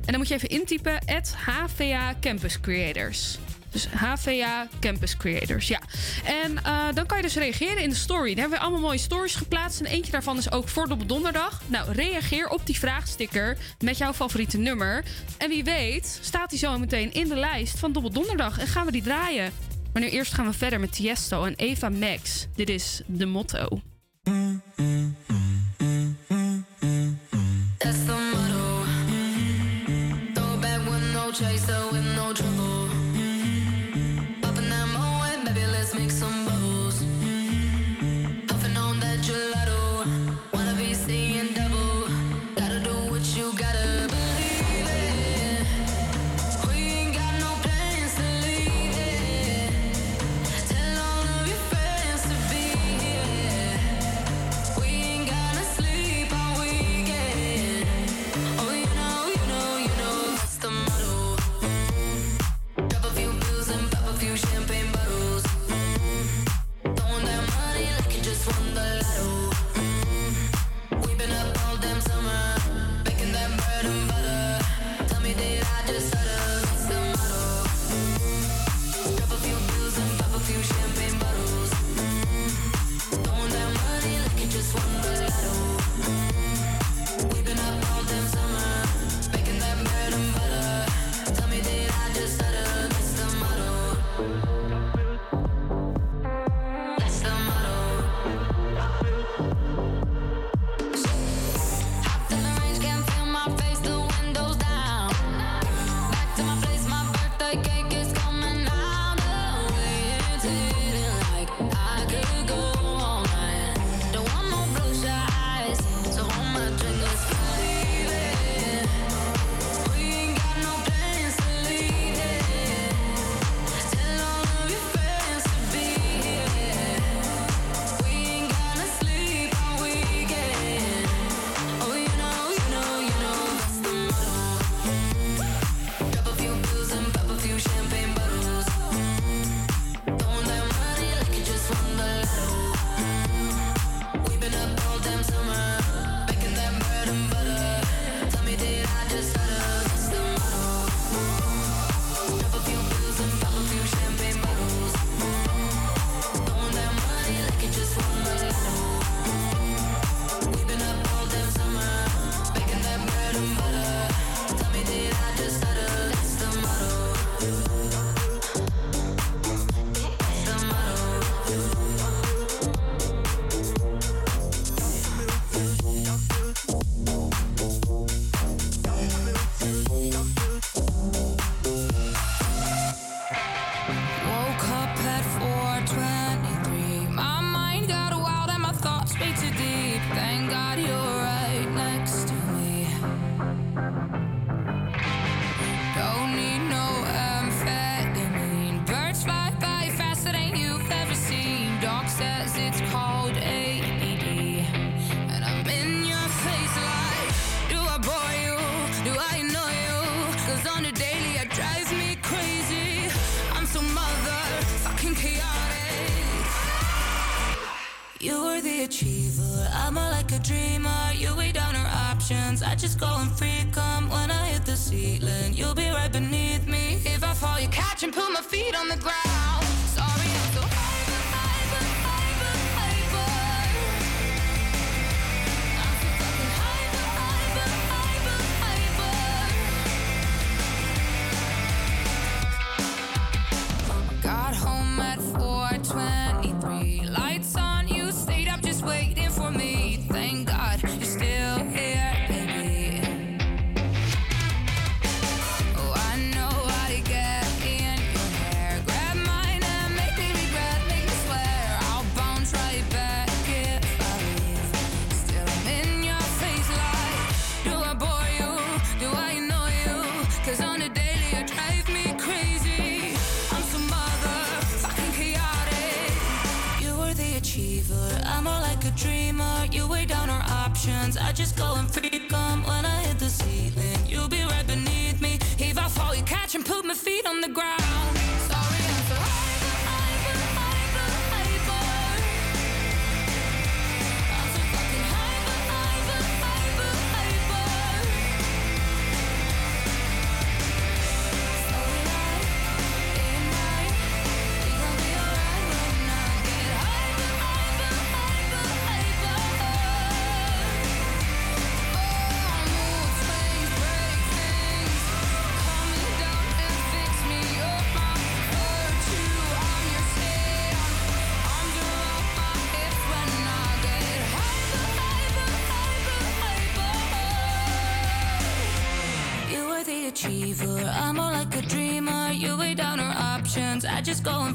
En dan moet je even intypen HVA Campus Creators. Dus HVA Campus Creators, ja. En eh, dan kan je dus reageren in de story. Daar hebben we allemaal mooie stories geplaatst. En eentje daarvan is ook voor Dobbel Donderdag. Nou, reageer op die vraagsticker met jouw favoriete nummer. En wie weet staat die zo meteen in de lijst van Dobbel Donderdag. En gaan we die draaien. Maar nu eerst gaan we verder met Tiesto en Eva Max. Dit is de motto. Just go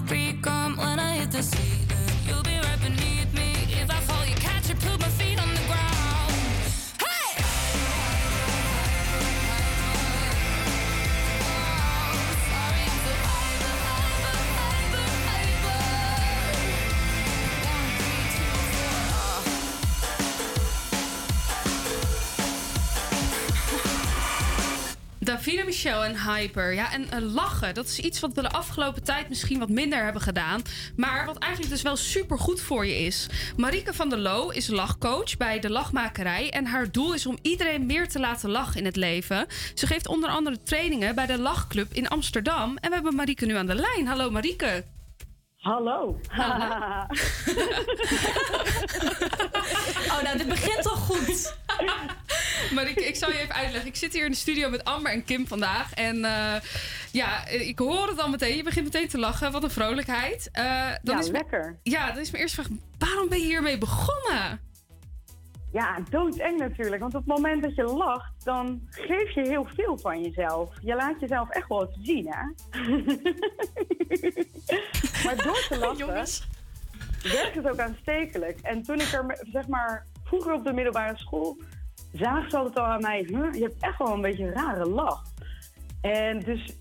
En Hyper. Ja, en eh, lachen, dat is iets wat we de afgelopen tijd misschien wat minder hebben gedaan. Maar wat eigenlijk dus wel super goed voor je is. Marike van der Loo is lachcoach bij De Lachmakerij. En haar doel is om iedereen meer te laten lachen in het leven. Ze geeft onder andere trainingen bij de Lachclub in Amsterdam. En we hebben Marike nu aan de lijn. Hallo Marike. Hallo. oh, nou, dit begint al goed. Marike, ik zal je even uitleggen. Ik zit hier in de studio met Amber en Kim vandaag. En eh, ja, ik hoor het al meteen. Je begint meteen te lachen. Wat een vrolijkheid. Eh, dan Ja, is lekker. ja, dan is mijn eerste vraag. Waarom ben je hiermee begonnen? Ja, doodeng natuurlijk. Want op het moment dat je lacht, dan geef je heel veel van jezelf. Je laat jezelf echt wel zien, hè? maar door te lachen werkt het ook aanstekelijk. En toen ik er, zeg maar, vroeger op de middelbare school... zagen ze altijd al aan mij... "Huh, je hebt echt wel een beetje een rare lach. En dus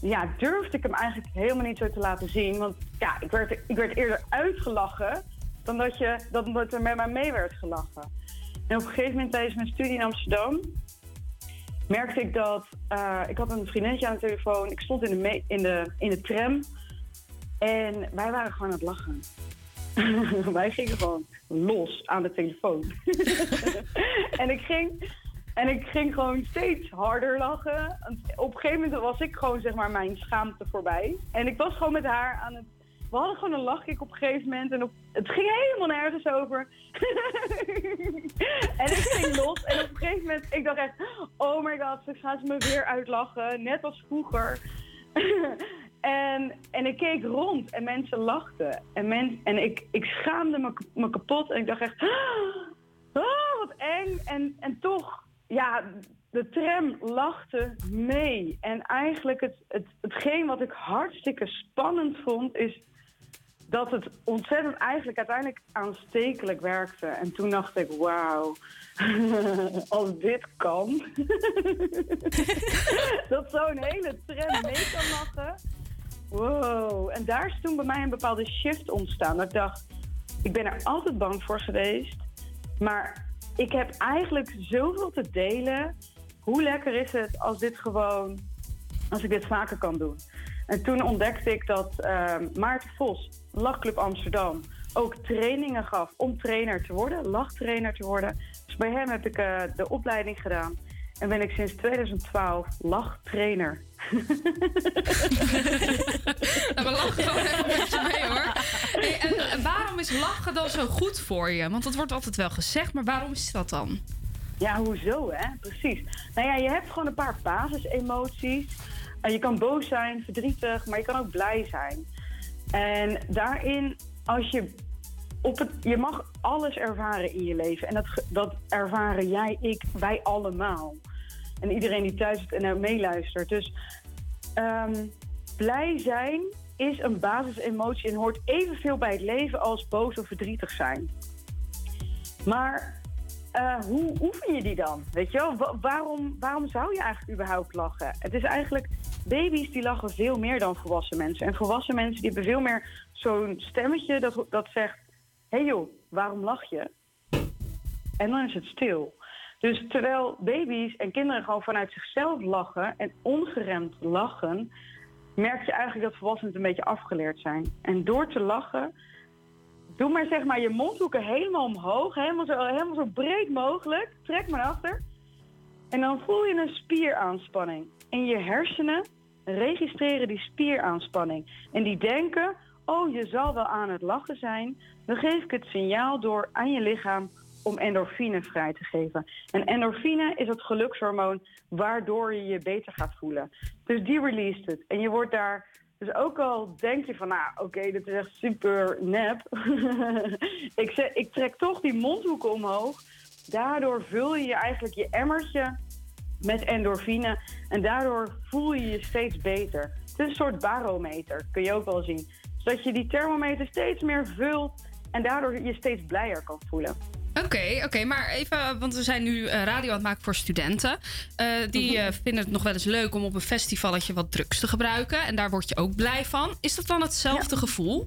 ja, durfde ik hem eigenlijk helemaal niet zo te laten zien. Want ja, ik werd, ik werd eerder uitgelachen dan dat, je, dat er met mij mee werd gelachen. En op een gegeven moment tijdens mijn studie in Amsterdam merkte ik dat... eh, ik had een vriendinnetje aan de telefoon. Ik stond in de, in de, in de tram. En wij waren gewoon aan het lachen. wij gingen gewoon los aan de telefoon. en ik ging... En ik ging gewoon steeds harder lachen. Op een gegeven moment was ik gewoon zeg maar mijn schaamte voorbij. En ik was gewoon met haar aan het... We hadden gewoon een lachkick op een gegeven moment. En op, het ging helemaal nergens over. en ik ging los. En op een gegeven moment, ik dacht echt... Oh my god, ze gaan ze me weer uitlachen. Net als vroeger. En, en ik keek rond en mensen lachten. En, en ik, ik schaamde me, kapot. En ik dacht echt... Oh, wat eng. En, en toch, ja, de tram lachte mee. En eigenlijk het, het, hetgeen wat ik hartstikke spannend vond, is dat het ontzettend eigenlijk uiteindelijk aanstekelijk werkte. En toen dacht ik, wauw, als dit kan, dat zo'n hele tram mee kan lachen. Wow. En daar is toen bij mij een bepaalde shift ontstaan. Dat ik dacht, ik ben er altijd bang voor geweest. Maar ik heb eigenlijk zoveel te delen. Hoe lekker is het als dit gewoon, als ik dit vaker kan doen? En toen ontdekte ik dat ehm, Maarten Vos, Lachclub Amsterdam, ook trainingen gaf om trainer te worden, lachtrainer te worden. Dus bij hem heb ik eh, de opleiding gedaan. En ben ik sinds 2012 lachtrainer. Nou, we lachen gewoon even een beetje mee hoor. Hey, en waarom is lachen dan zo goed voor je? Want dat wordt altijd wel gezegd, maar waarom is dat dan? Ja, hoezo hè? Precies. Nou ja, je hebt gewoon een paar basisemoties. Uh, je kan boos zijn, verdrietig, maar je kan ook blij zijn. En daarin, als je op je mag alles ervaren in je leven. En dat, dat ervaren jij, ik, wij allemaal. En iedereen die thuis zit en meeluistert. Dus ehm, blij zijn is een basisemotie en hoort evenveel bij het leven als boos of verdrietig zijn. Maar eh, hoe oefen je die dan? Weet je wel? Wa- waarom, waarom zou je eigenlijk überhaupt lachen? Het is eigenlijk, baby's die lachen veel meer dan volwassen mensen. En volwassen mensen die hebben veel meer zo'n stemmetje dat, dat zegt... Hey joh, waarom lach je? En dan is het stil. Dus terwijl baby's en kinderen gewoon vanuit zichzelf lachen en ongeremd lachen, merk je eigenlijk dat volwassenen een beetje afgeleerd zijn. En door te lachen, doe maar zeg maar je mondhoeken helemaal omhoog, helemaal zo, helemaal zo breed mogelijk. Trek maar achter. En dan voel je een spieraanspanning. En je hersenen registreren die spieraanspanning. En die denken, oh je zal wel aan het lachen zijn. Dan geef ik het signaal door aan je lichaam om endorfine vrij te geven. En endorfine is het gelukshormoon waardoor je je beter gaat voelen. Dus die released het. En je wordt daar... Dus ook al denk je van, nou oké, dit is echt super nep. ik, ik trek toch die mondhoeken omhoog. Daardoor vul je je eigenlijk je emmertje met endorfine. En daardoor voel je je steeds beter. Het is een soort barometer, kun je ook wel zien. Zodat je die thermometer steeds meer vult en daardoor je steeds blijer kan voelen. Oké, oké, maar even, want we zijn nu eh, radio aan het maken voor studenten. Eh, die eh, vinden het nog wel eens leuk om op een festivalletje wat drugs te gebruiken. En daar word je ook blij van. Is dat dan hetzelfde gevoel?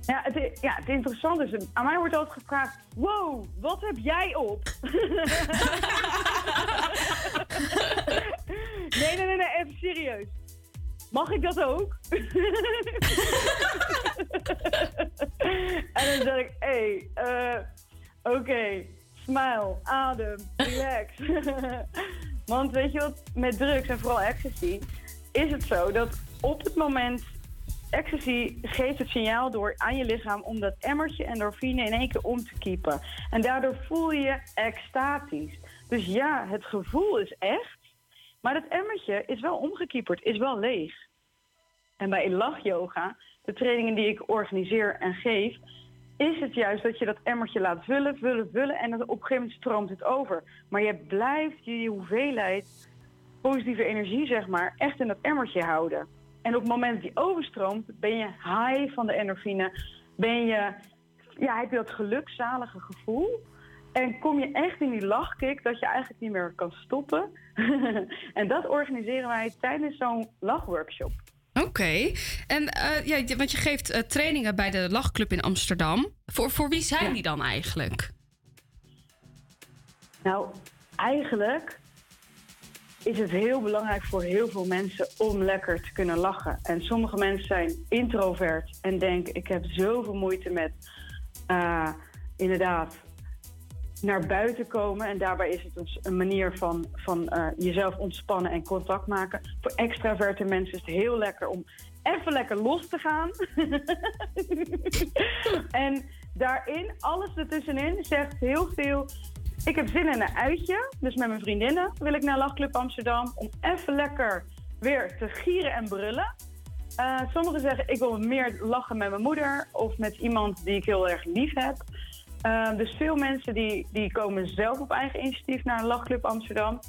Ja het, ja, het interessante is, aan mij wordt altijd gevraagd... Wow, wat heb jij op? nee, nee, nee, nee, even serieus. Mag ik dat ook? en dan zeg ik, hé, hey, eh, oké, smile, adem, relax. Want weet je wat, met drugs en vooral ecstasy... is het zo dat op het moment ecstasy geeft het signaal door aan je lichaam om dat emmertje endorfine in één keer om te kiepen. En daardoor voel je je extatisch. Dus ja, het gevoel is echt, maar dat emmertje is wel omgekieperd, is wel leeg. En bij lachyoga, de trainingen die ik organiseer en geef, is het juist dat je dat emmertje laat vullen, vullen, vullen en dan op een gegeven moment stroomt het over. Maar je blijft je hoeveelheid positieve energie, zeg maar, echt in dat emmertje houden. En op het moment dat die overstroomt, ben je high van de endorfine. Ben je, ja, heb je dat gelukzalige gevoel. En kom je echt in die lachkick dat je eigenlijk niet meer kan stoppen. en dat organiseren wij tijdens zo'n lachworkshop. Oké, en eh, ja, want je geeft eh, trainingen bij de Lachclub in Amsterdam. Voor, voor wie zijn die dan eigenlijk? Nou, eigenlijk is het heel belangrijk voor heel veel mensen om lekker te kunnen lachen. En sommige mensen zijn introvert en denken: ik heb zoveel moeite met eh, inderdaad naar buiten komen. En daarbij is het dus een manier van, van eh, jezelf ontspannen en contact maken. Voor extraverte mensen is het heel lekker om even lekker los te gaan. en daarin, alles ertussenin, zegt heel veel. Ik heb zin in een uitje. Dus met mijn vriendinnen wil ik naar Lachclub Amsterdam. Om even lekker weer te gieren en brullen. Eh, sommigen zeggen ik wil meer lachen met mijn moeder. Of met iemand die ik heel erg lief heb. Uh, dus veel mensen die, die komen zelf op eigen initiatief naar een Lachclub Amsterdam.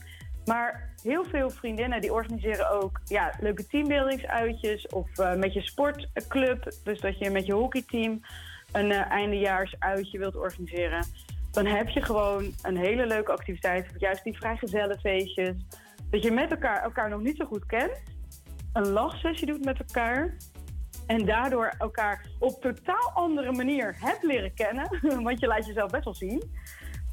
Maar heel veel vriendinnen die organiseren ook ja, leuke teambuildingsuitjes. Of uh, met je sportclub. Dus dat je met je hockeyteam een uh, eindejaarsuitje wilt organiseren. Dan heb je gewoon een hele leuke activiteit. Juist die vrijgezellenfeestjes. Dat je met elkaar elkaar nog niet zo goed kent. Een lachsessie doet met elkaar. En daardoor elkaar op totaal andere manier hebt leren kennen. Want je laat jezelf best wel zien.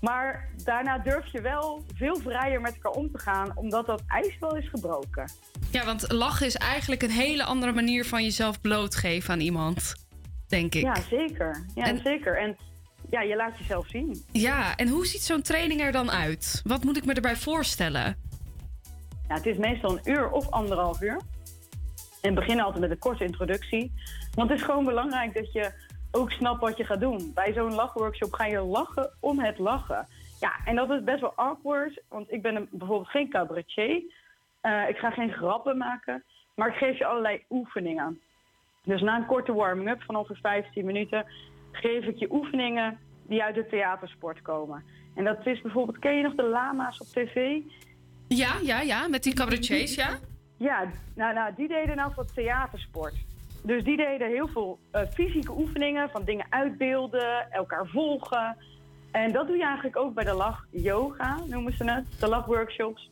Maar daarna durf je wel veel vrijer met elkaar om te gaan, omdat dat ijs wel is gebroken. Ja, want lachen is eigenlijk een hele andere manier van jezelf blootgeven aan iemand. denk ik. Ja, zeker. Ja, En- zeker. En ja, je laat jezelf zien. Ja, en hoe ziet zo'n training er dan uit? Wat moet ik me erbij voorstellen? Ja, het is meestal een uur of anderhalf uur. En begin altijd met een korte introductie. Want het is gewoon belangrijk dat je ook snapt wat je gaat doen. Bij zo'n lachworkshop ga je lachen om het lachen. Ja, en dat is best wel awkward. Want ik ben een- bijvoorbeeld geen cabaretier. Eh, ik ga geen grappen maken. Maar ik geef je allerlei oefeningen. Dus na een korte warming-up van ongeveer 15 minuten... geef ik je oefeningen die uit de theatersport komen. En dat is bijvoorbeeld... Ken je nog de lama's op tv? Ja, ja, ja, met die cabaretiers, ja? Ja, nou, nou, die deden nou voor theatersport. Dus die deden heel veel eh, fysieke oefeningen van dingen uitbeelden, elkaar volgen. En dat doe je eigenlijk ook bij de lach yoga, noemen ze het, de lachworkshops.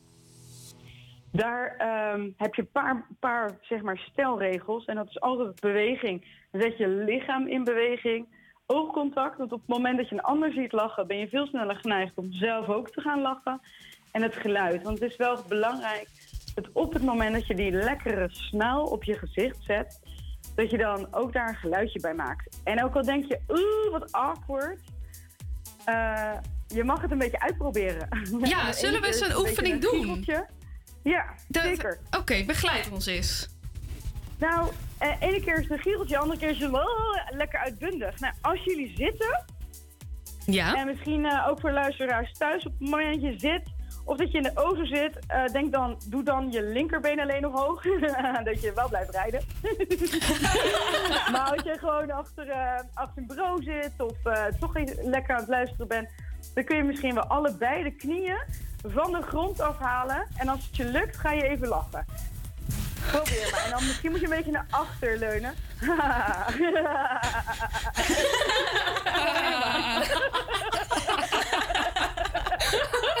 Daar ehm, heb je een paar, paar zeg maar, stelregels. En dat is altijd beweging. Dan zet je lichaam in beweging. Oogcontact, want op het moment dat je een ander ziet lachen... ben je veel sneller geneigd om zelf ook te gaan lachen. En het geluid, want het is wel belangrijk... dat op het moment dat je die lekkere snel op je gezicht zet... dat je dan ook daar een geluidje bij maakt. En ook al denk je, oeh, wat awkward... eh, je mag het een beetje uitproberen. Ja, zullen we eens een het oefening een doen? Ja, zeker. Oké, begeleid ons eens. Nou, eh, ene keer is het een giecheltje, andere keer is het oh, lekker uitbundig. Nou, als jullie zitten... Ja. En misschien eh, ook voor luisteraars thuis op het moment dat je zit... of dat je in de auto zit, eh, denk dan, doe dan je linkerbeen alleen nog hoog. dat je wel blijft rijden. maar als je gewoon achter, eh, achter een bureau zit... of eh, toch lekker aan het luisteren bent... dan kun je misschien wel allebei de knieën van de grond afhalen. En als het je lukt, ga je even lachen. Probeer maar. En dan misschien moet je een beetje naar achter leunen.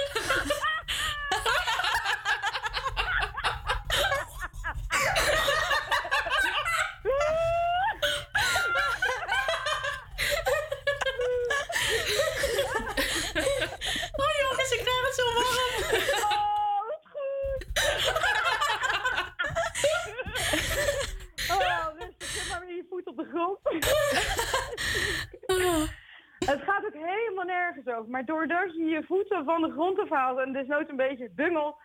Maar doordat je je voeten van de grond afhaalt en desnoods een beetje bungel,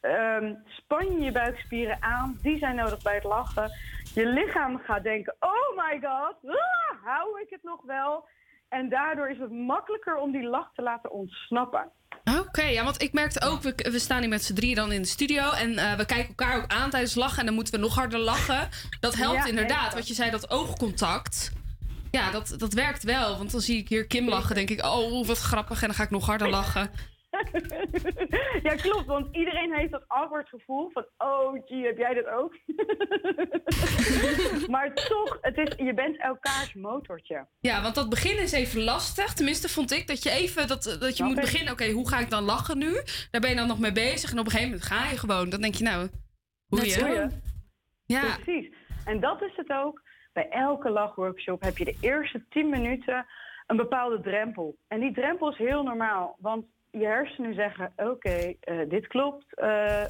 ehm, span je je buikspieren aan. Die zijn nodig bij het lachen. Je lichaam gaat denken, oh my god, ah, hou ik het nog wel? En daardoor is het makkelijker om die lach te laten ontsnappen. Oké, ja, want ik merkte ook, we, we staan hier met z'n drieën dan in de studio en eh, we kijken elkaar ook aan tijdens lachen en dan moeten we nog harder lachen. Dat helpt Ja, inderdaad, wat je zei, dat oogcontact. Ja, dat, dat werkt wel, want dan zie ik hier Kim lachen, denk ik, oh, wat grappig, en dan ga ik nog harder lachen. ja, klopt, want iedereen heeft dat awkward gevoel van, oh gee, heb jij dat ook? maar toch, het is, je bent elkaars motortje. Ja, want dat begin is even lastig. Tenminste, vond ik dat je even dat, dat je Snap moet ik. beginnen. Oké, hoe ga ik dan lachen nu? Daar ben je dan nog mee bezig. En op een gegeven moment ga je gewoon. Dan denk je, nou, hoe je? Ja. Precies. En dat is het ook. Bij elke lachworkshop heb je de eerste 10 minuten een bepaalde drempel. En die drempel is heel normaal. Want je hersenen zeggen, oké, eh, dit klopt. eh,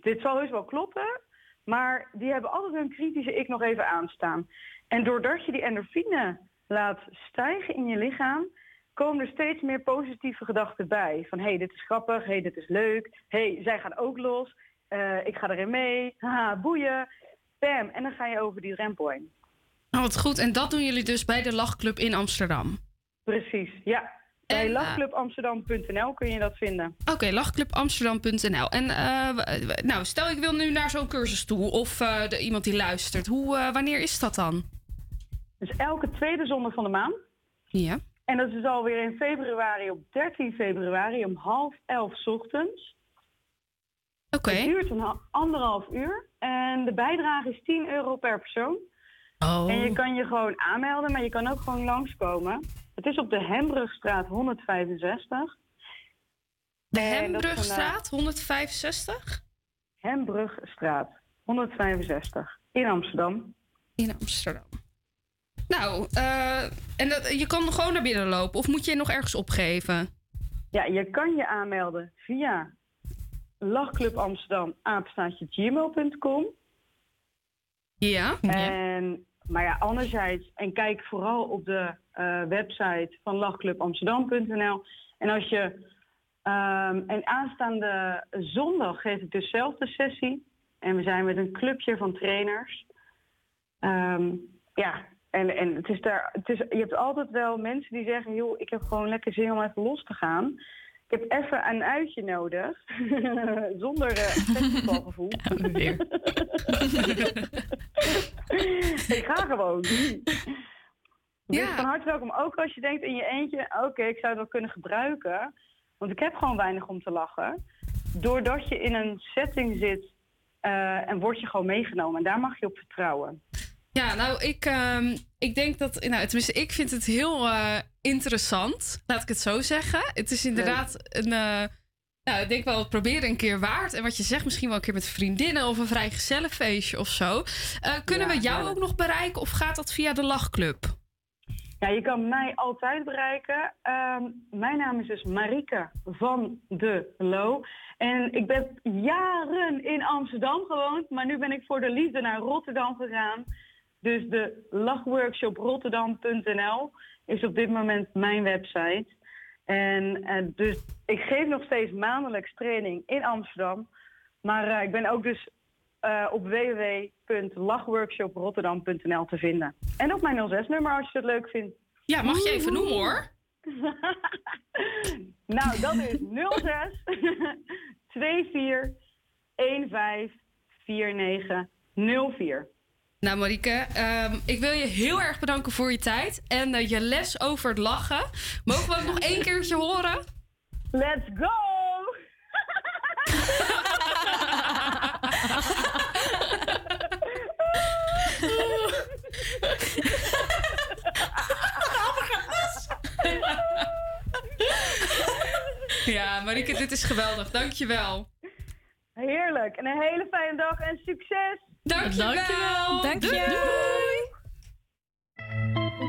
dit zal heus wel kloppen. Maar die hebben altijd hun kritische ik nog even aanstaan. En doordat je die endorfine laat stijgen in je lichaam... komen er steeds meer positieve gedachten bij. Van, hé, hey, dit is grappig. Hé, hey, dit is leuk. Hé, hey, zij gaan ook los. Eh, ik ga erin mee. Haha, boeien. Bam. En dan ga je over die drempel heen. Oh, wat goed. En dat doen jullie dus bij de Lachclub in Amsterdam. Precies, ja. Bij En, eh, lachclubamsterdam.nl kun je dat vinden. Oké, lachclubamsterdam.nl. En eh, nou, stel ik wil nu naar zo'n cursus toe. Of eh, de, iemand die luistert. Hoe, wanneer is dat dan? Dus elke tweede zondag van de maand. Ja. En dat is dus alweer in februari, op 13 februari, om half elf 's ochtends. Oké. Het duurt een ha- anderhalf uur. En de bijdrage is 10 euro per persoon. Oh. En je kan je gewoon aanmelden, maar je kan ook gewoon langskomen. Het is op de Hembrugstraat 165. De Hembrugstraat 165? Hembrugstraat 165 in Amsterdam. In Amsterdam. Nou, eh, en dat, je kan gewoon naar binnen lopen. Of moet je je nog ergens opgeven? Ja, je kan je aanmelden via lachclubamsterdam apenstaartje gmail.com. Ja. En, maar ja, anderzijds, en kijk vooral op de eh, website van lachclubamsterdam.nl. En als je, ehm, en aanstaande zondag geef ik dus zelf de sessie. En we zijn met een clubje van trainers. Ehm, ja, en, en het is daar, het is, je hebt altijd wel mensen die zeggen, joh, ik heb gewoon lekker zin om even los te gaan. Ik heb even een uitje nodig, zonder eh, festivalgevoel. weer. ik ga gewoon. Dus van harte welkom. Ook als je denkt in je eentje, oké, ik zou het wel kunnen gebruiken. Want ik heb gewoon weinig om te lachen. Doordat je in een setting zit eh, en word je gewoon meegenomen. En daar mag je op vertrouwen. Ja, nou, ik, ehm, ik denk dat, nou, tenminste, ik vind het heel eh, interessant, laat ik het zo zeggen. Het is inderdaad een, eh, nou, ik denk wel, het proberen een keer waard. En wat je zegt, misschien wel een keer met vriendinnen of een vrijgezellenfeestje of zo. Eh, kunnen Ja, we jou ook nog bereiken of gaat dat via de Lachclub? Ja, je kan mij altijd bereiken. Ehm, mijn naam is dus Marike van de Lo. En ik ben jaren in Amsterdam gewoond, maar nu ben ik voor de liefde naar Rotterdam gegaan. Dus de lachworkshop rotterdam.nl is op dit moment mijn website. En eh, dus ik geef nog steeds maandelijks training in Amsterdam. Maar eh, ik ben ook dus eh, op www.lachworkshoprotterdam.nl te vinden. En op mijn 06-nummer als je het leuk vindt. Ja, mag je even noemen hoor. nou, dat is 06 24 15 49 04. Nou, Marieke, ehm, ik wil je heel erg bedanken voor je tijd en eh, je les over het lachen. Mogen we het nog één keertje horen? Let's go! Ja, Marieke, dit is geweldig. Dankjewel. Heerlijk. En een hele fijne dag en succes! Dankjewel. Dankjewel. Dank je. Doei, doei.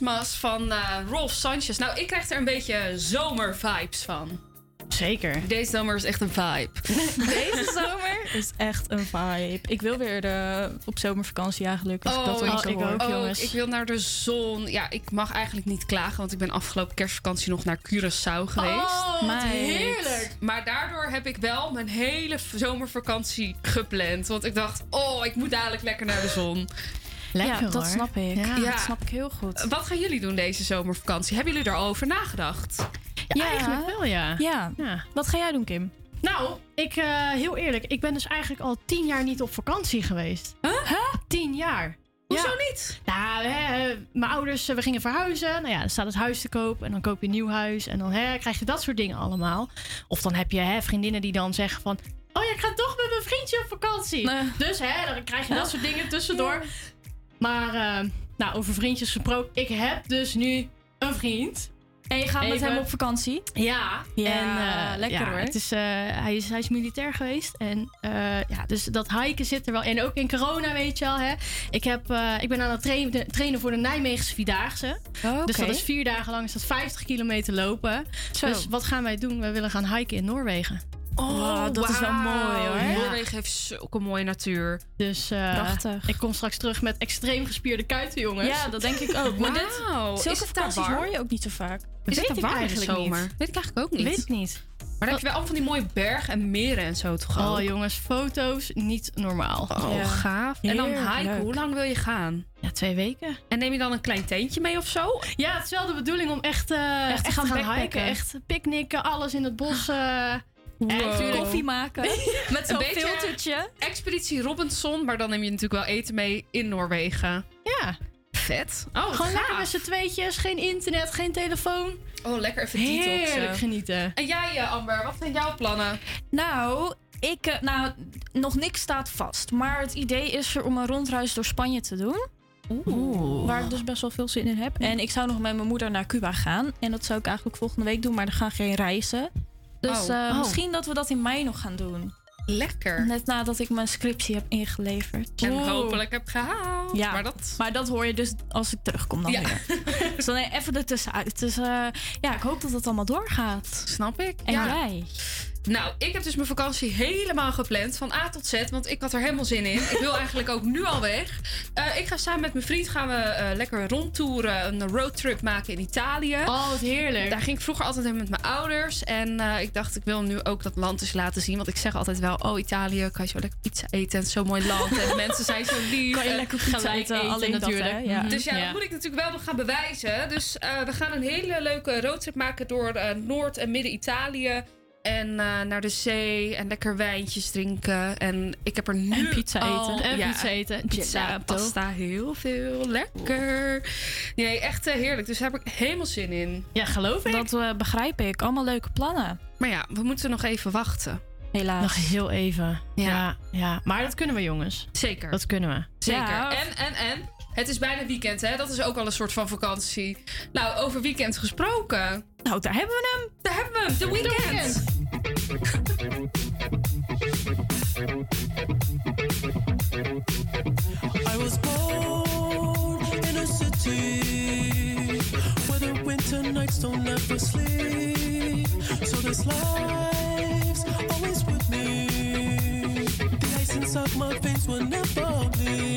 Mas, van eh, Rolf Sanchez. Nou, ik krijg er een beetje zomervibes van. Zeker. Deze zomer is echt een vibe. Deze zomer? is echt een vibe. Ik wil weer de, op zomervakantie eigenlijk. Ik dat wel eens zo hoor. ook. Ik wil naar de zon. Ja, ik mag eigenlijk niet klagen, want ik ben afgelopen kerstvakantie nog naar Curaçao geweest. Oh, wat heerlijk. Maar daardoor heb ik wel mijn hele zomervakantie gepland. Want ik dacht, oh, ik moet dadelijk lekker naar de zon. Lekker, Ja, dat hoor. snap ik. Ja. Dat snap ik heel goed. Wat gaan jullie doen deze zomervakantie? Hebben jullie daarover nagedacht? Ja, eigenlijk wel, ja. Ja. Wat ga jij doen, Kim? Nou, ik, eh, heel eerlijk, ik ben dus eigenlijk al tien jaar niet op vakantie geweest. Huh? Tien jaar. Hoezo Ja. niet? Nou, hè, mijn ouders, eh, we gingen verhuizen. Nou ja, dan staat het huis te koop. En dan koop je een nieuw huis. En dan hè, krijg je dat soort dingen allemaal. Of dan heb je hè, vriendinnen die dan zeggen van... Oh ja, ik ga toch met mijn vriendje op vakantie. Dus hè, dan krijg je dat soort dingen tussendoor. Maar, eh, nou, over vriendjes gesproken. Ik heb dus nu een vriend. En je gaat met hem op vakantie? Ja. Ja, en, eh, lekker ja, hoor. Het is, eh, hij, is, hij is militair geweest. En ja, dus dat hiken zit er wel. En ook in corona, weet je wel. Hè? Ik, heb, ik ben aan het trainen, trainen voor de Nijmeegse Vierdaagse. Oh, Dus dat is vier dagen lang is dat 50 kilometer lopen. Zo. Dus wat gaan wij doen? We willen gaan hiken in Noorwegen. Oh, dat is wel mooi, hoor. Noorwegen heeft zulke mooie natuur. Dus eh, Prachtig. ik kom straks terug met extreem gespierde kuiten, jongens. Ja, dat denk ik ook. Maar dit, Wauw, zulke is het daar vakanties warm? hoor je ook niet zo vaak. Is Weet het ik warm in de eigenlijk zomer? niet. Weet ik eigenlijk ook niet. Weet ik niet. Maar dan heb je wel allemaal van die mooie bergen en meren en zo toch ook? Oh jongens, foto's niet normaal. Oh, Ja. gaaf. En dan hiken, hoe lang wil je gaan? Ja, twee weken. En neem je dan een klein tentje mee of zo? Ja, het is wel de bedoeling om echt, eh, echt, te te gaan gaan, hiken. Echt picknicken, alles in het bos. eh Echt Wow. koffie maken. Met zo'n filtertje. Expeditie Robinson, maar dan neem je natuurlijk wel eten mee in Noorwegen. Ja. Vet. Oh, Gewoon lekker gaaf. met z'n tweetjes, geen internet, geen telefoon. Oh, lekker even detoxen. Heerlijk genieten. En jij, eh, Amber, wat zijn jouw plannen? Nou, ik, eh, nou, nog niks staat vast. Maar het idee is er om een rondreis door Spanje te doen. Oeh. Waar ik dus best wel veel zin in heb. En ik zou nog met mijn moeder naar Cuba gaan. En dat zou ik eigenlijk volgende week doen, maar er gaan geen reizen. Dus Oh. eh, Oh. misschien dat we dat in mei nog gaan doen. Lekker. Net nadat ik mijn scriptie heb ingeleverd. En hopelijk heb gehaald. Ja, Maar dat... maar dat hoor je dus als ik terugkom dan Ja. weer. dus dan even ertussenuit. Dus eh, ja, ik hoop dat het allemaal doorgaat. Snap ik. En Ja. jij? Nou, ik heb dus mijn vakantie helemaal gepland. Van A tot Z. Want ik had er helemaal zin in. Ik wil eigenlijk ook nu al weg. Eh, ik ga samen met mijn vriend gaan we eh, lekker rondtoeren. Een roadtrip maken in Italië. Oh, wat heerlijk. Daar ging ik vroeger altijd heen met mijn ouders. En eh, ik dacht, ik wil nu ook dat land eens laten zien. Want ik zeg altijd wel, oh Italië, kan je zo lekker pizza eten. Het is zo'n mooi land. En de mensen zijn zo lief. Kan je En lekker pizza eten, alleen natuurlijk. Ja. Dus ja, Ja. dat moet ik natuurlijk wel nog gaan bewijzen. Dus we gaan een hele leuke roadtrip maken door Noord- en Midden-Italië. En eh, naar de zee en lekker wijntjes drinken. En ik heb er nu En pizza al- eten. En ja, pizza eten. Pizza, pasta, heel veel. Lekker. Nee, echt eh, heerlijk. Dus daar heb ik helemaal zin in. Ja, geloof ik. Dat eh, begrijp ik. Allemaal leuke plannen. Maar ja, we moeten nog even wachten. Helaas. Nog heel even. Ja. Ja. ja, Maar dat kunnen we, jongens. Zeker. Dat kunnen we. Zeker. Ja. En, en, en. Het is bijna weekend, hè? Dat is ook al een soort van vakantie. Nou, over weekend gesproken. Nou, daar hebben we hem. Daar hebben we hem. De weekend. I was born in a city where the winter nights don't ever sleep. So this life's always with me. The ice inside my veins will never bleed.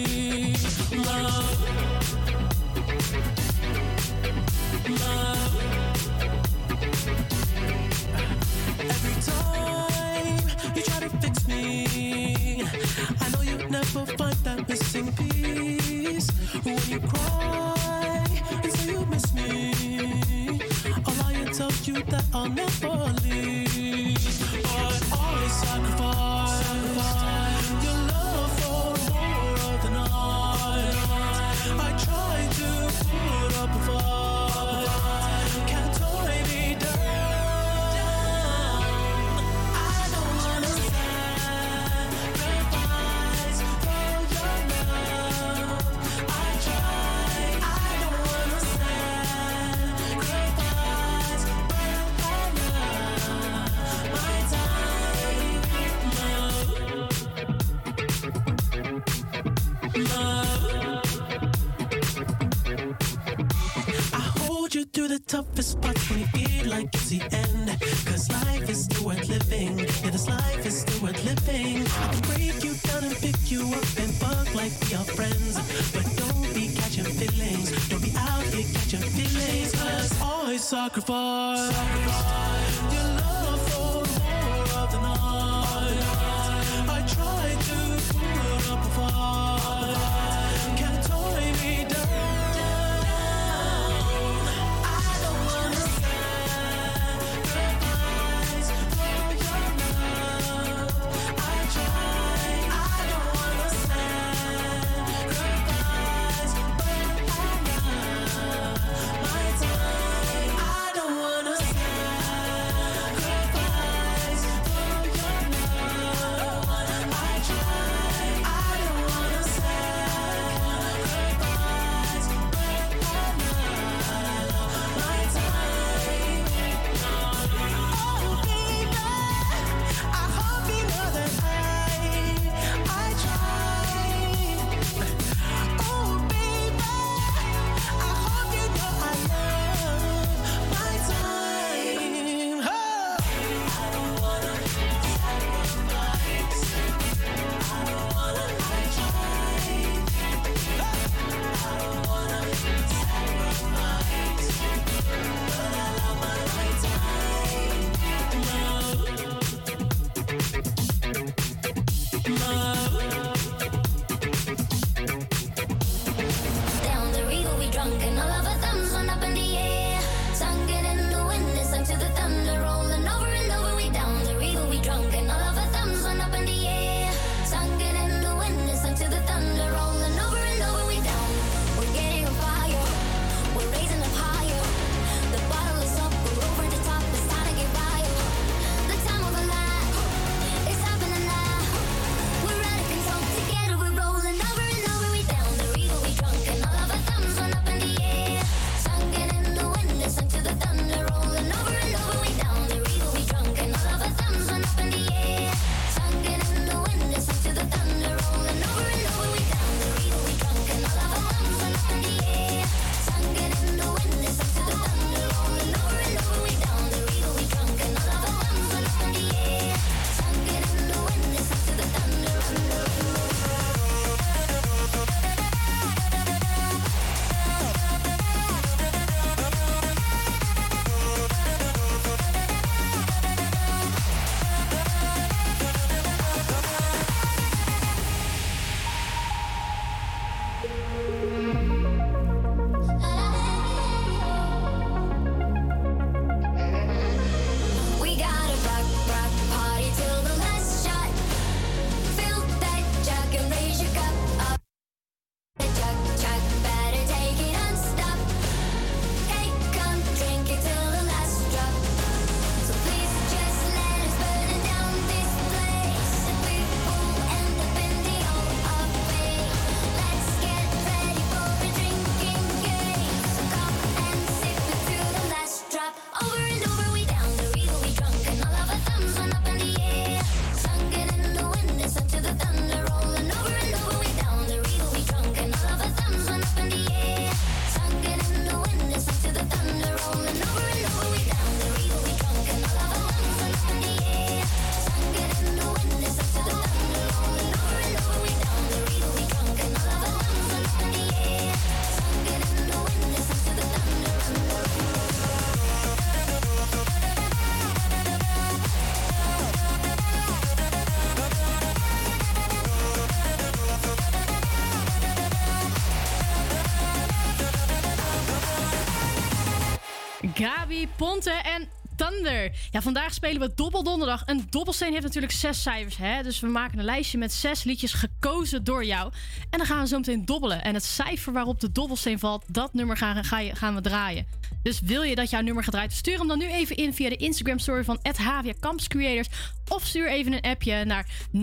sacrifice. sacrifice. Ponte en Thunder. Ja, vandaag spelen we Dobbel Donderdag. Een dobbelsteen heeft natuurlijk zes cijfers, hè? Dus we maken een lijstje met zes liedjes gekozen door jou. En dan gaan we zo meteen dobbelen. En het cijfer waarop de dobbelsteen valt, dat nummer gaan, gaan we draaien. Dus wil je dat jouw nummer gedraaid wordt, stuur hem dan nu even in via de Instagram story van Havia Camps Creators. Of stuur even een appje naar 0643406329.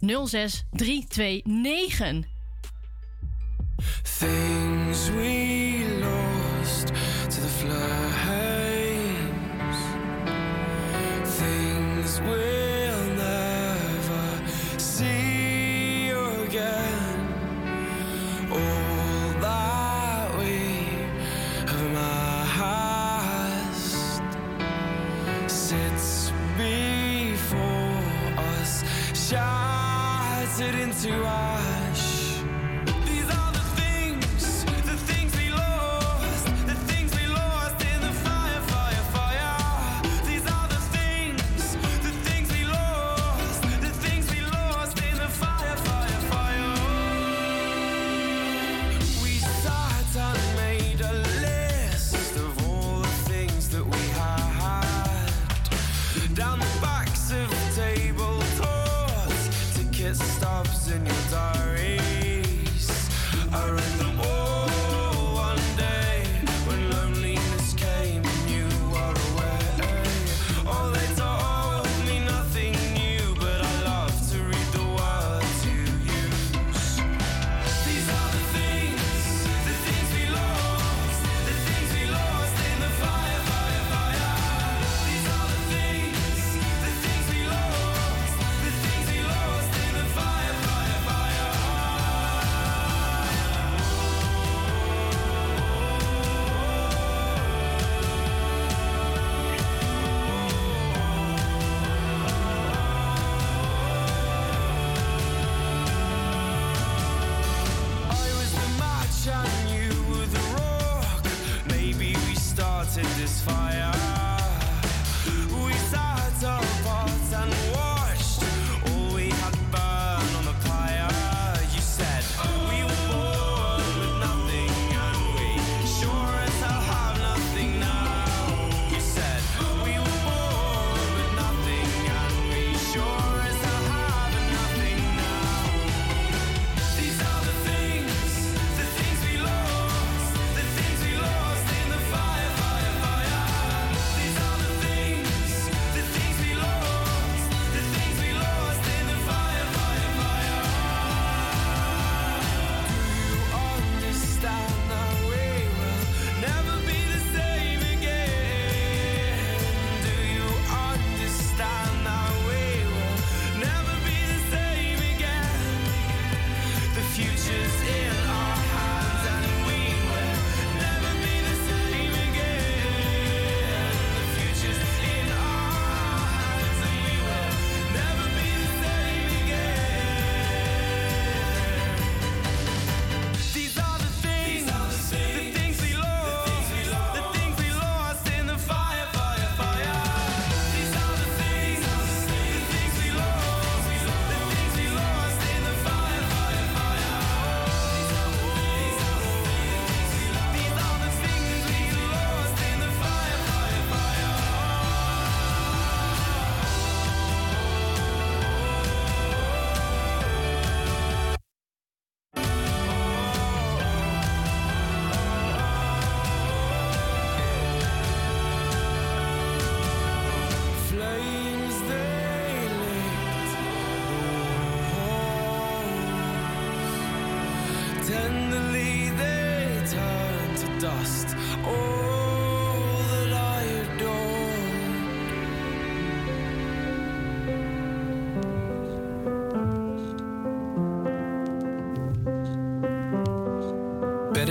06329.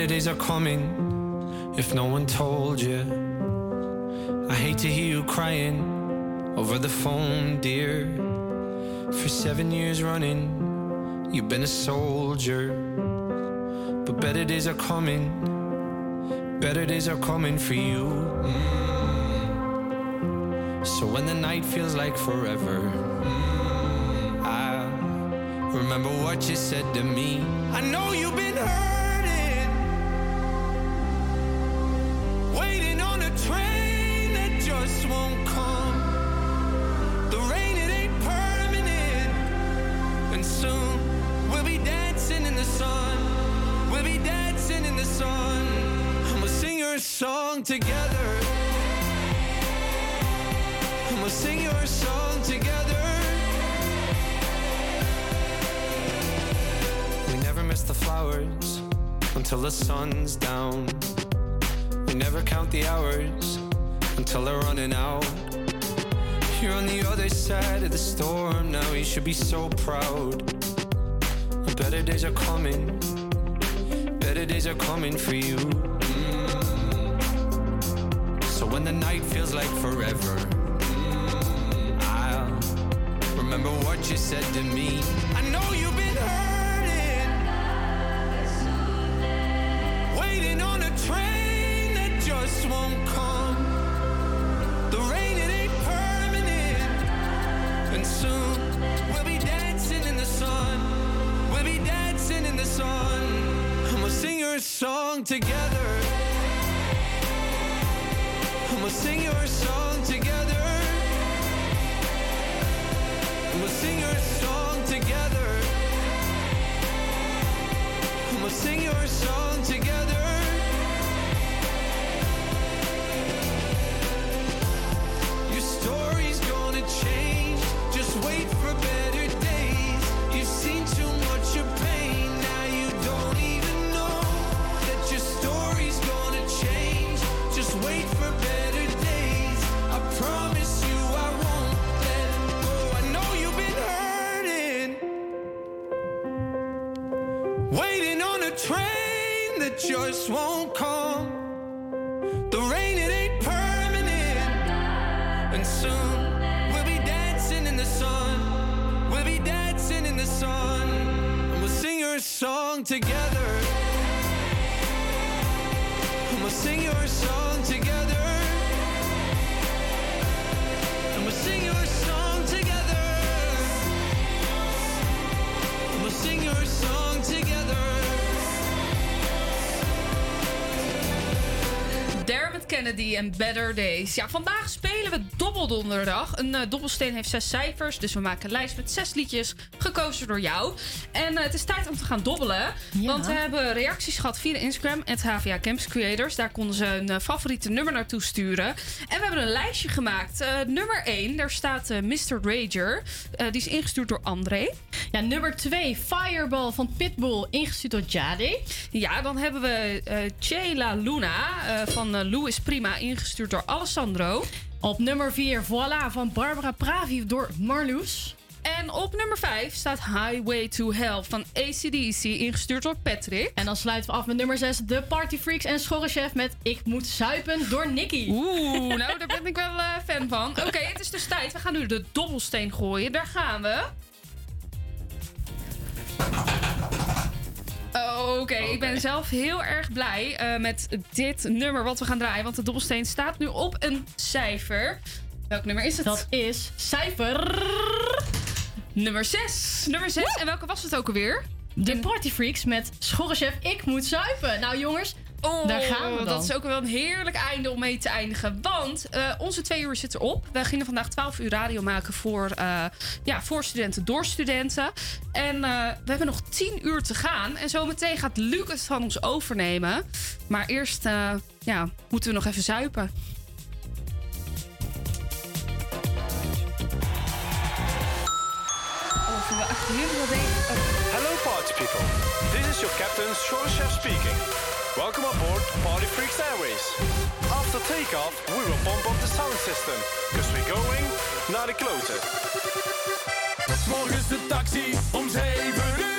days are coming, if no one told you. I hate to hear you crying over the phone, dear. For seven years running, you've been a soldier. But better days are coming, better days are coming for you. Mm. So when the night feels like forever, mm, I remember what you said to me. I know you've been hurt. the sun's down. We never count the hours until they're running out. You're on the other side of the storm now, you should be so proud. Better days are coming, better days are coming for you. Mm. So when the night feels like forever, mm, I'll remember what you said to me. Kennedy en Better Days. Ja, vandaag spelen we Dobbeldonderdag. Een eh, dobbelsteen heeft zes cijfers, dus we maken een lijst met zes liedjes, gekozen door jou. En eh, het is tijd om te gaan dobbelen, want we hebben reacties gehad via Instagram, het HVA Camps Creators. Daar konden ze een eh, favoriete nummer naartoe sturen. En we hebben een lijstje gemaakt. Nummer 1, daar staat Mr. Rager. Die is ingestuurd door André. Ja, nummer 2, Fireball van Pitbull, ingestuurd door Jade. Ja, dan hebben we Chela Luna van eh, Lou is Prima, ingestuurd door Alessandro. Op nummer 4, Voilà van Barbara Pravi door Marloes. En op nummer 5 staat Highway to Hell van ACDC, ingestuurd door Patrick. En dan sluiten we af met nummer 6, de Party Freaks en Schorrechef met Ik moet zuipen door Nicky. Oeh, nou daar ben ik wel eh, fan van. Oké, het is dus tijd. We gaan nu de dobbelsteen gooien. Daar gaan we. Oké, ik ben zelf heel erg blij eh, met dit nummer wat we gaan draaien. Want de dobbelsteen staat nu op een cijfer. Welk nummer is het? Dat is cijfer... Nummer 6. Nummer 6. En welke was het ook alweer? De Party Freaks met Schorrechef Ik moet zuipen. Nou jongens, Oh, daar gaan we dan. Dat is ook wel een heerlijk einde om mee te eindigen. Want eh, onze twee uur zit erop. We gingen vandaag 12 uur radio maken voor, eh, ja, voor studenten, door studenten. En eh, we hebben nog 10 uur te gaan. En zometeen gaat Luc het van ons overnemen. Maar eerst eh, ja, moeten we nog even zuipen. Oh. Hello, party people. This is your captain, Shore Chef speaking. Welcome aboard Party Freaks Airways. After takeoff, we will pump up the sound system, because we're going naar de kloten. Morgens de taxi om 7 uur.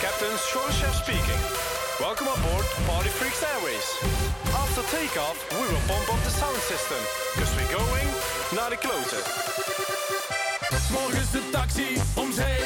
Captain, Sean Chef speaking. Welcome aboard Party Freaks Airways. After takeoff, we will pump up the sound system, because we're going naar de kloten. Morgens de taxi om zeven